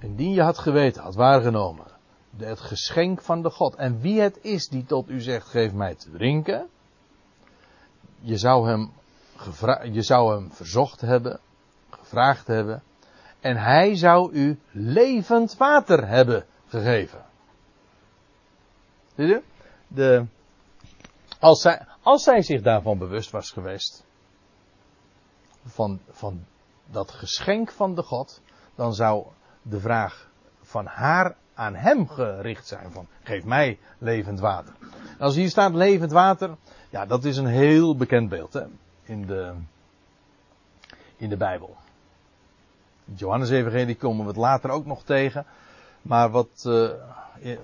indien je had geweten, had waargenomen, het geschenk van de God en wie het is die tot u zegt, geef mij te drinken, je zou hem, je zou hem verzocht hebben, gevraagd hebben, en hij zou u levend water hebben gegeven. Zie je? De, als, zij, als zij zich daarvan bewust was geweest, van, van dat geschenk van de God, dan zou de vraag van haar aan hem gericht zijn van geef mij levend water. als hier staat levend water, ja dat is een heel bekend beeld hè, in, de, in de Bijbel. Johannes Evangelie komen we het later ook nog tegen. Maar wat, uh,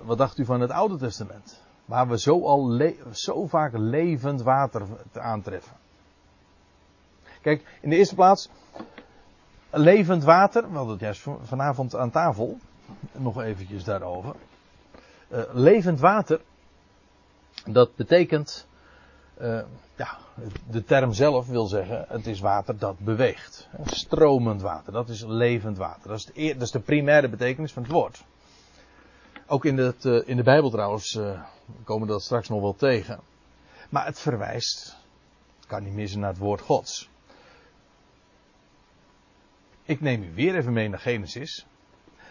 wat dacht u van het Oude Testament? Waar we zo, al zo vaak levend water aantreffen. Kijk, in de eerste plaats, levend water, we hadden het juist van- vanavond aan tafel, nog eventjes daarover. Eh, levend water, dat betekent, eh, ja, de term zelf wil zeggen, het is water dat beweegt. Stromend water, dat is levend water. Dat is, de, dat is de primaire betekenis van het woord. Ook in, eh, in de Bijbel trouwens komen we dat straks nog wel tegen. Maar het verwijst, kan niet missen naar het woord Gods. Ik neem u weer even mee naar Genesis.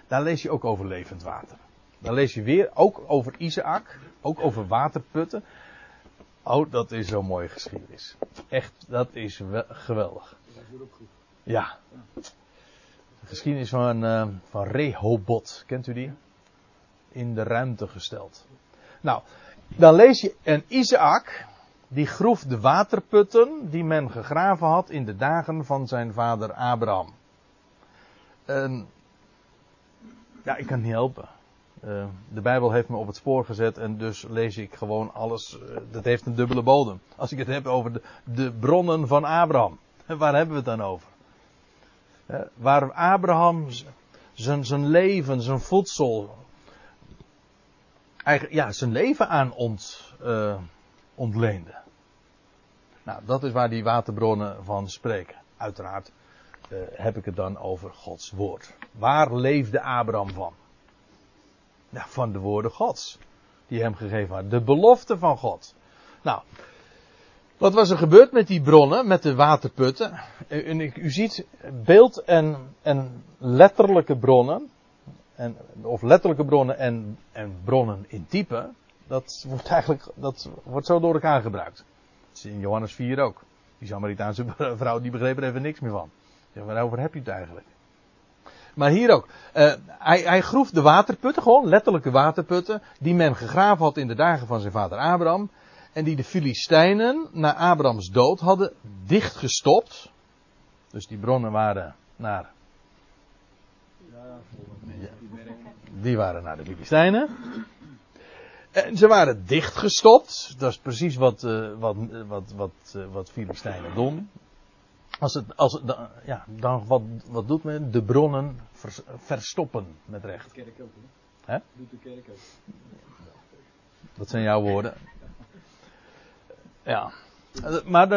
Daar lees je ook over levend water. Daar lees je weer ook over Isaac, ook over waterputten. Oh, dat is zo'n mooie geschiedenis. Echt, dat is wel geweldig. Ja. De geschiedenis van, eh, van Rehoboth, kent u die? In de ruimte gesteld. Nou, dan lees je, en Isaac, die groef de waterputten die men gegraven had in de dagen van zijn vader Abraham. En, ja, ik kan het niet helpen. Eh, de Bijbel heeft me op het spoor gezet en dus lees ik gewoon alles. eh, dat heeft een dubbele bodem. Als ik het heb over de, de bronnen van Abraham. Waar hebben we het dan over? Waar Abraham zijn, leven, zijn voedsel, eigen, ja, zijn leven aan ont, eh, ontleende. Nou, dat is waar die waterbronnen van spreken. Uiteraard eh, heb ik het dan over Gods woord. Waar leefde Abraham van? Ja, van de woorden Gods. Die hem gegeven waren. De belofte van God. Nou, wat was er gebeurd met die bronnen, met de waterputten? En, en ik- u ziet beeld en, en letterlijke bronnen. En, of letterlijke bronnen en, en bronnen in type. Dat wordt eigenlijk, dat wordt zo door elkaar gebruikt. Dat is in Johannes 4 ook. Die Samaritaanse vrouw, die begreep er even niks meer van. Ja, waarover heb je het eigenlijk? Maar hier ook. Eh, hij, hij groef de waterputten, gewoon letterlijke waterputten, die men gegraven had in de dagen van zijn vader Abraham. En die de Filistijnen na Abrahams dood hadden dichtgestopt. Dus die bronnen waren naar, Ja. Die waren naar de Filistijnen. En ze waren dichtgestopt. Dat is precies wat, eh, wat, wat, wat, eh, wat Filistijnen doen. Als het, als het, dan- ja, dan wat, wat doet men? De bronnen vers- verstoppen met recht. De kerk ook, hè? Doet de kerk ook. Dat zijn jouw woorden. Ja. Maar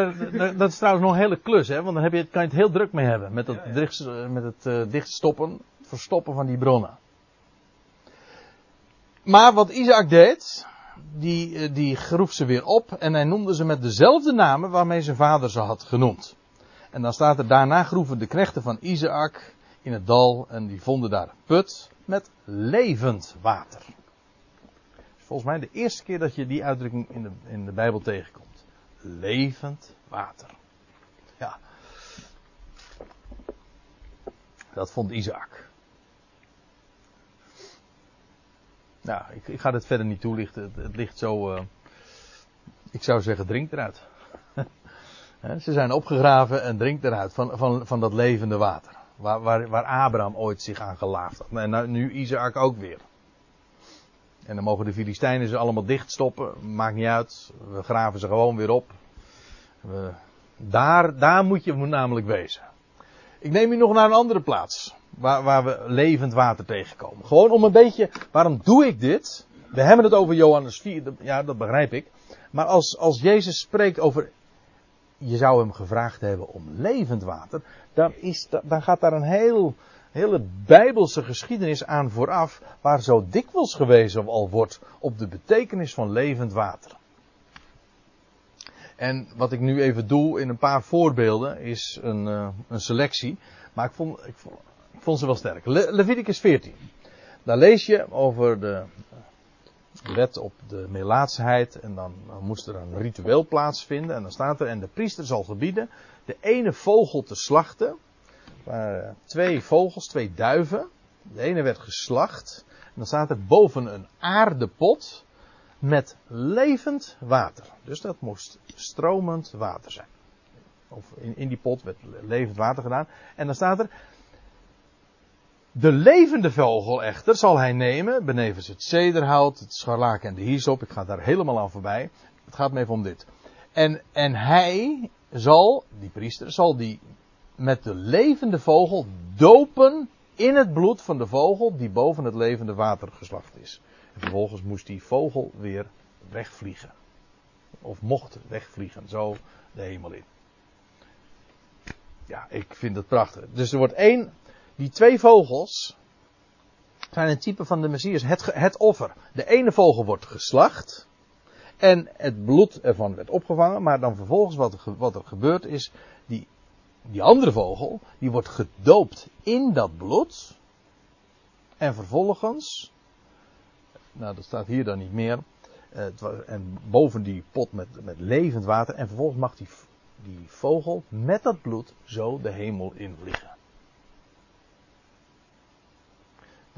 dat is trouwens nog een hele klus, hè? Want dan heb je, kan je het heel druk mee hebben. Met, Ja, ja. dicht, met het eh, dichtstoppen, het verstoppen van die bronnen. Maar wat Isaac deed, die, eh, die groef ze weer op en hij noemde ze met dezelfde namen waarmee zijn vader ze had genoemd. En dan staat er daarna groeven de knechten van Isaac in het dal en die vonden daar een put met levend water. Volgens mij de eerste keer dat je die uitdrukking in de, in de Bijbel tegenkomt. Levend water. Ja. Dat vond Isaac. Nou, ik, ik ga dit verder niet toelichten. Het, het ligt zo. eh, ik zou zeggen, drink eruit. Ze zijn opgegraven en drink eruit van, van, van dat levende water. Waar, waar, waar Abraham ooit zich aan gelaafd had. En nou, nu Isaac ook weer. En dan mogen de Filistijnen ze allemaal dichtstoppen. Maakt niet uit. We graven ze gewoon weer op. We, daar, daar moet je namelijk wezen. Ik neem u nog naar een andere plaats. Waar, waar we levend water tegenkomen. Gewoon om een beetje. Waarom doe ik dit? We hebben het over Johannes 4. dat- Ja, dat begrijp ik. Maar als, als Jezus spreekt over. Je zou hem gevraagd hebben om levend water. Dan, is, gaat daar een heel, hele bijbelse geschiedenis aan vooraf. Waar zo dikwijls gewezen al wordt op de betekenis van levend water. En wat ik nu even doe in een paar voorbeelden is een, eh, een selectie. Maar ik vond, ik, vond, ze wel sterk. Le- Leviticus 14. Daar lees je over de wet op de melaatsheid. En dan moest er een ritueel plaatsvinden. En dan staat er, en de priester zal gebieden de ene vogel te slachten. Waren twee vogels, twee duiven. De ene werd geslacht. En dan staat er boven een aardepot met levend water. Dus dat moest stromend water zijn. Of in, in die pot werd levend water gedaan. En dan staat er. De levende vogel echter zal hij nemen, benevens het zederhout, het scharlaak en de hyssop. Ik ga daar helemaal aan voorbij. Het gaat me even om dit. En, en hij zal, die priester, zal die met de levende vogel dopen in het bloed van de vogel die boven het levende water geslacht is. En vervolgens moest die vogel weer wegvliegen. Of mocht wegvliegen, zo de hemel in. Ja, ik vind het prachtig. Dus er wordt één, die twee vogels zijn een type van de Messias, het, het offer. De ene vogel wordt geslacht en het bloed ervan werd opgevangen, maar dan vervolgens wat wat er gebeurt is, die, die andere vogel, die wordt gedoopt in dat bloed en vervolgens, nou dat staat hier dan niet meer, en boven die pot met, met levend water. En vervolgens mag die, die vogel met dat bloed zo de hemel in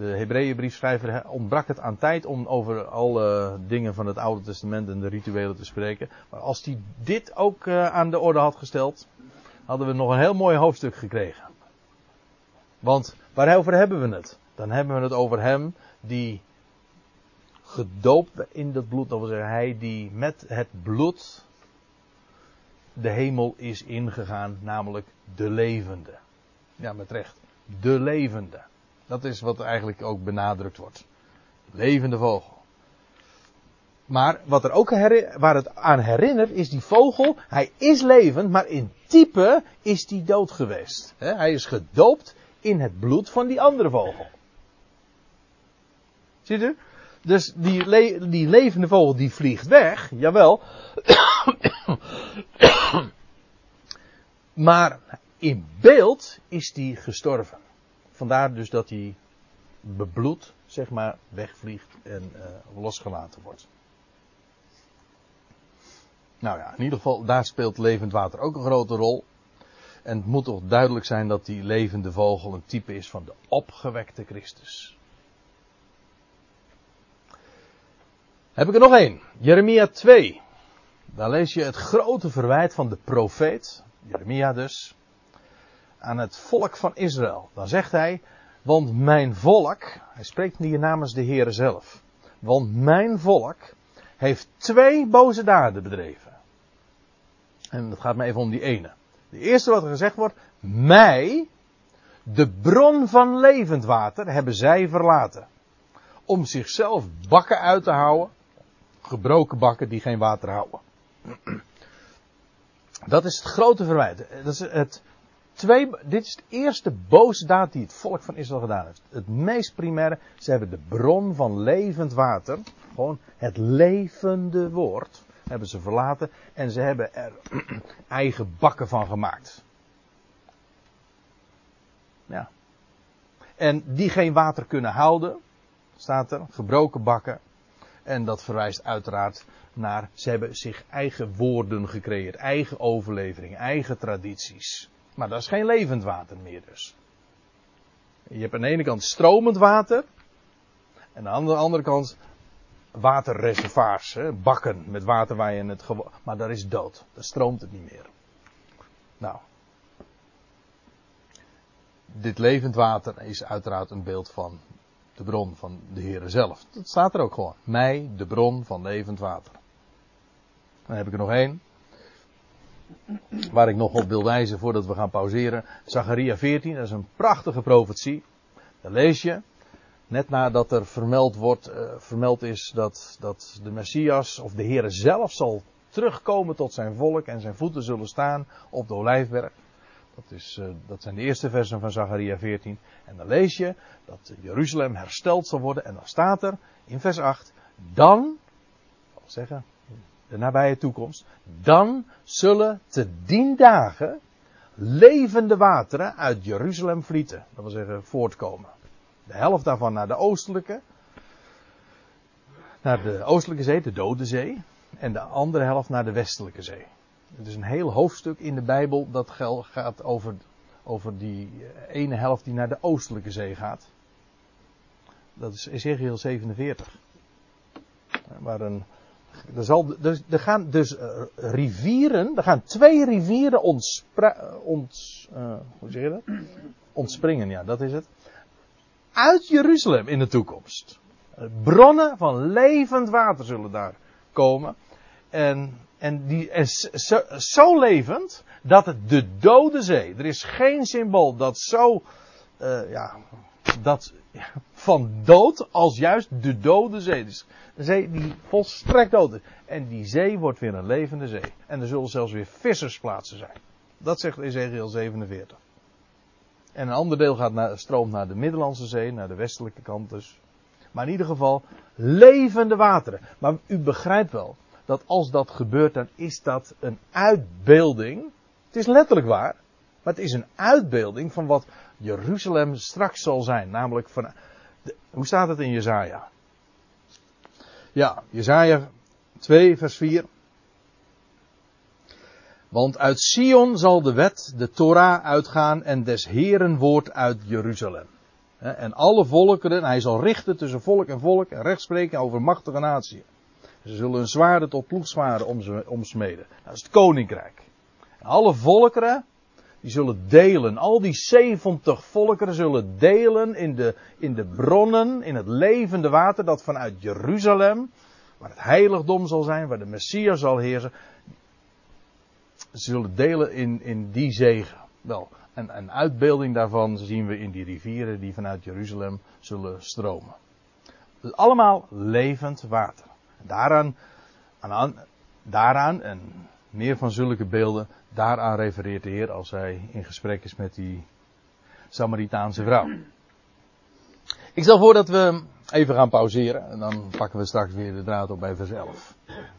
De Hebreeënbriefschrijver ontbrak het aan tijd om over alle dingen van het Oude Testament en de rituelen te spreken. Maar als hij dit ook eh, aan de orde had gesteld, hadden we nog een heel mooi hoofdstuk gekregen. Want waarover hebben we het? Dan hebben we het over hem die gedoopt in dat bloed. Dat wil zeggen, hij die met het bloed de hemel is ingegaan, namelijk de levende. Ja, met recht. De levende. Dat is wat eigenlijk ook benadrukt wordt. Levende vogel. Maar wat er ook waar het aan herinnert is die vogel. Hij is levend, maar in type is die dood geweest. Hij is gedoopt in het bloed van die andere vogel. Ziet u? Dus die, die levende vogel die vliegt weg, jawel. maar in beeld is die gestorven. Vandaar dus dat hij bebloed, zeg maar, wegvliegt en uh, losgelaten wordt. Nou ja, in ieder geval, daar speelt levend water ook een grote rol. En het moet toch duidelijk zijn dat die levende vogel een type is van de opgewekte Christus. Heb ik er nog één. Jeremia 2. Daar lees je het grote verwijt van de profeet, Jeremia dus, aan het volk van Israël. Dan zegt hij, want mijn volk, hij spreekt hier namens de Heere zelf, want mijn volk heeft twee boze daden bedreven. En het gaat me even om die ene. De eerste wat er gezegd wordt, mij, de bron van levend water, hebben zij verlaten. Om zichzelf bakken uit te houden gebroken bakken die geen water houden. Dat is het grote verwijt. Dat is het twee, dit is de eerste boze daad die het volk van Israël gedaan heeft. Het meest primaire, ze hebben de bron van levend water, gewoon het levende woord, hebben ze verlaten en ze hebben er eigen bakken van gemaakt. Ja. En die geen water kunnen houden, staat er, gebroken bakken, en dat verwijst uiteraard naar, ze hebben zich eigen woorden gecreëerd, eigen overlevering, eigen tradities. Maar dat is geen levend water meer dus. Je hebt aan de ene kant stromend water. En aan de andere kant waterreservoirs, hè, bakken met water waar je het gewoon. Maar daar is dood. Daar stroomt het niet meer. Nou. Dit levend water is uiteraard een beeld van de bron van de Heere zelf. Dat staat er ook gewoon. Mij, de bron van levend water. Dan heb ik er nog één. Waar ik nog op wil wijzen voordat we gaan pauzeren. Zacharia 14, dat is een prachtige profetie. Daar lees je. Net nadat er vermeld, wordt, uh, vermeld is dat, dat de Messias of de Heere zelf zal terugkomen tot zijn volk en zijn voeten zullen staan op de Olijfberg. Dat, is, uh, dat zijn de eerste versen van Zacharia 14. En dan lees je dat Jeruzalem hersteld zal worden. En dan staat er in vers 8. Dan, zal zeggen, de nabije toekomst. Dan zullen te dien dagen levende wateren uit Jeruzalem vlieten. Dat wil zeggen voortkomen. De helft daarvan naar de oostelijke. Naar de oostelijke zee, de Dode Zee. En de andere helft naar de westelijke zee. Het is een heel hoofdstuk in de Bijbel dat gaat over, over die ene helft die naar de oostelijke zee gaat. Dat is Ezekiel 47. Waar een, er, zal, dus, er gaan dus uh, rivieren, er gaan twee rivieren uh, hoe zeg je dat? ontspringen, ja, dat is het. Uit Jeruzalem in de toekomst. Bronnen van levend water zullen daar komen. En En die zo, zo levend dat het de dode zee. Er is geen symbool dat zo. eh, ja, dat van dood als juist de dode zee. Dus een zee die volstrekt dood is. En die zee wordt weer een levende zee. En er zullen zelfs weer vissersplaatsen zijn. Dat zegt Ezekiel 47. En een ander deel gaat naar, stroomt naar de Middellandse Zee, naar de westelijke kant dus. Maar in ieder geval levende wateren. Maar u begrijpt wel dat als dat gebeurt, dan is dat een uitbeelding. Het is letterlijk waar, maar het is een uitbeelding van wat Jeruzalem straks zal zijn. Namelijk van. hoe staat het in Jezaja? Ja, Jezaja 2, vers 4. Want uit Sion zal de wet, de Torah, uitgaan en des Heren woord uit Jeruzalem. En alle volkeren, hij zal richten tussen volk en volk en rechtspreken over machtige naties. Ze zullen hun zwaarden tot ploegzwaarden omsmeden. Dat is het koninkrijk. Alle volkeren, die zullen delen. Al die 70 volkeren zullen delen in de, in de bronnen, in het levende water dat vanuit Jeruzalem, waar het heiligdom zal zijn, waar de Messias zal heersen, zullen delen in, in die zegen. Wel, en een uitbeelding daarvan zien we in die rivieren die vanuit Jeruzalem zullen stromen. Allemaal levend water. Daaraan, aan, daaraan en meer van zulke beelden, daaraan refereert de Heer als hij in gesprek is met die Samaritaanse vrouw. Ik stel voor dat we even gaan pauzeren en dan pakken we straks weer de draad op bij vers 11.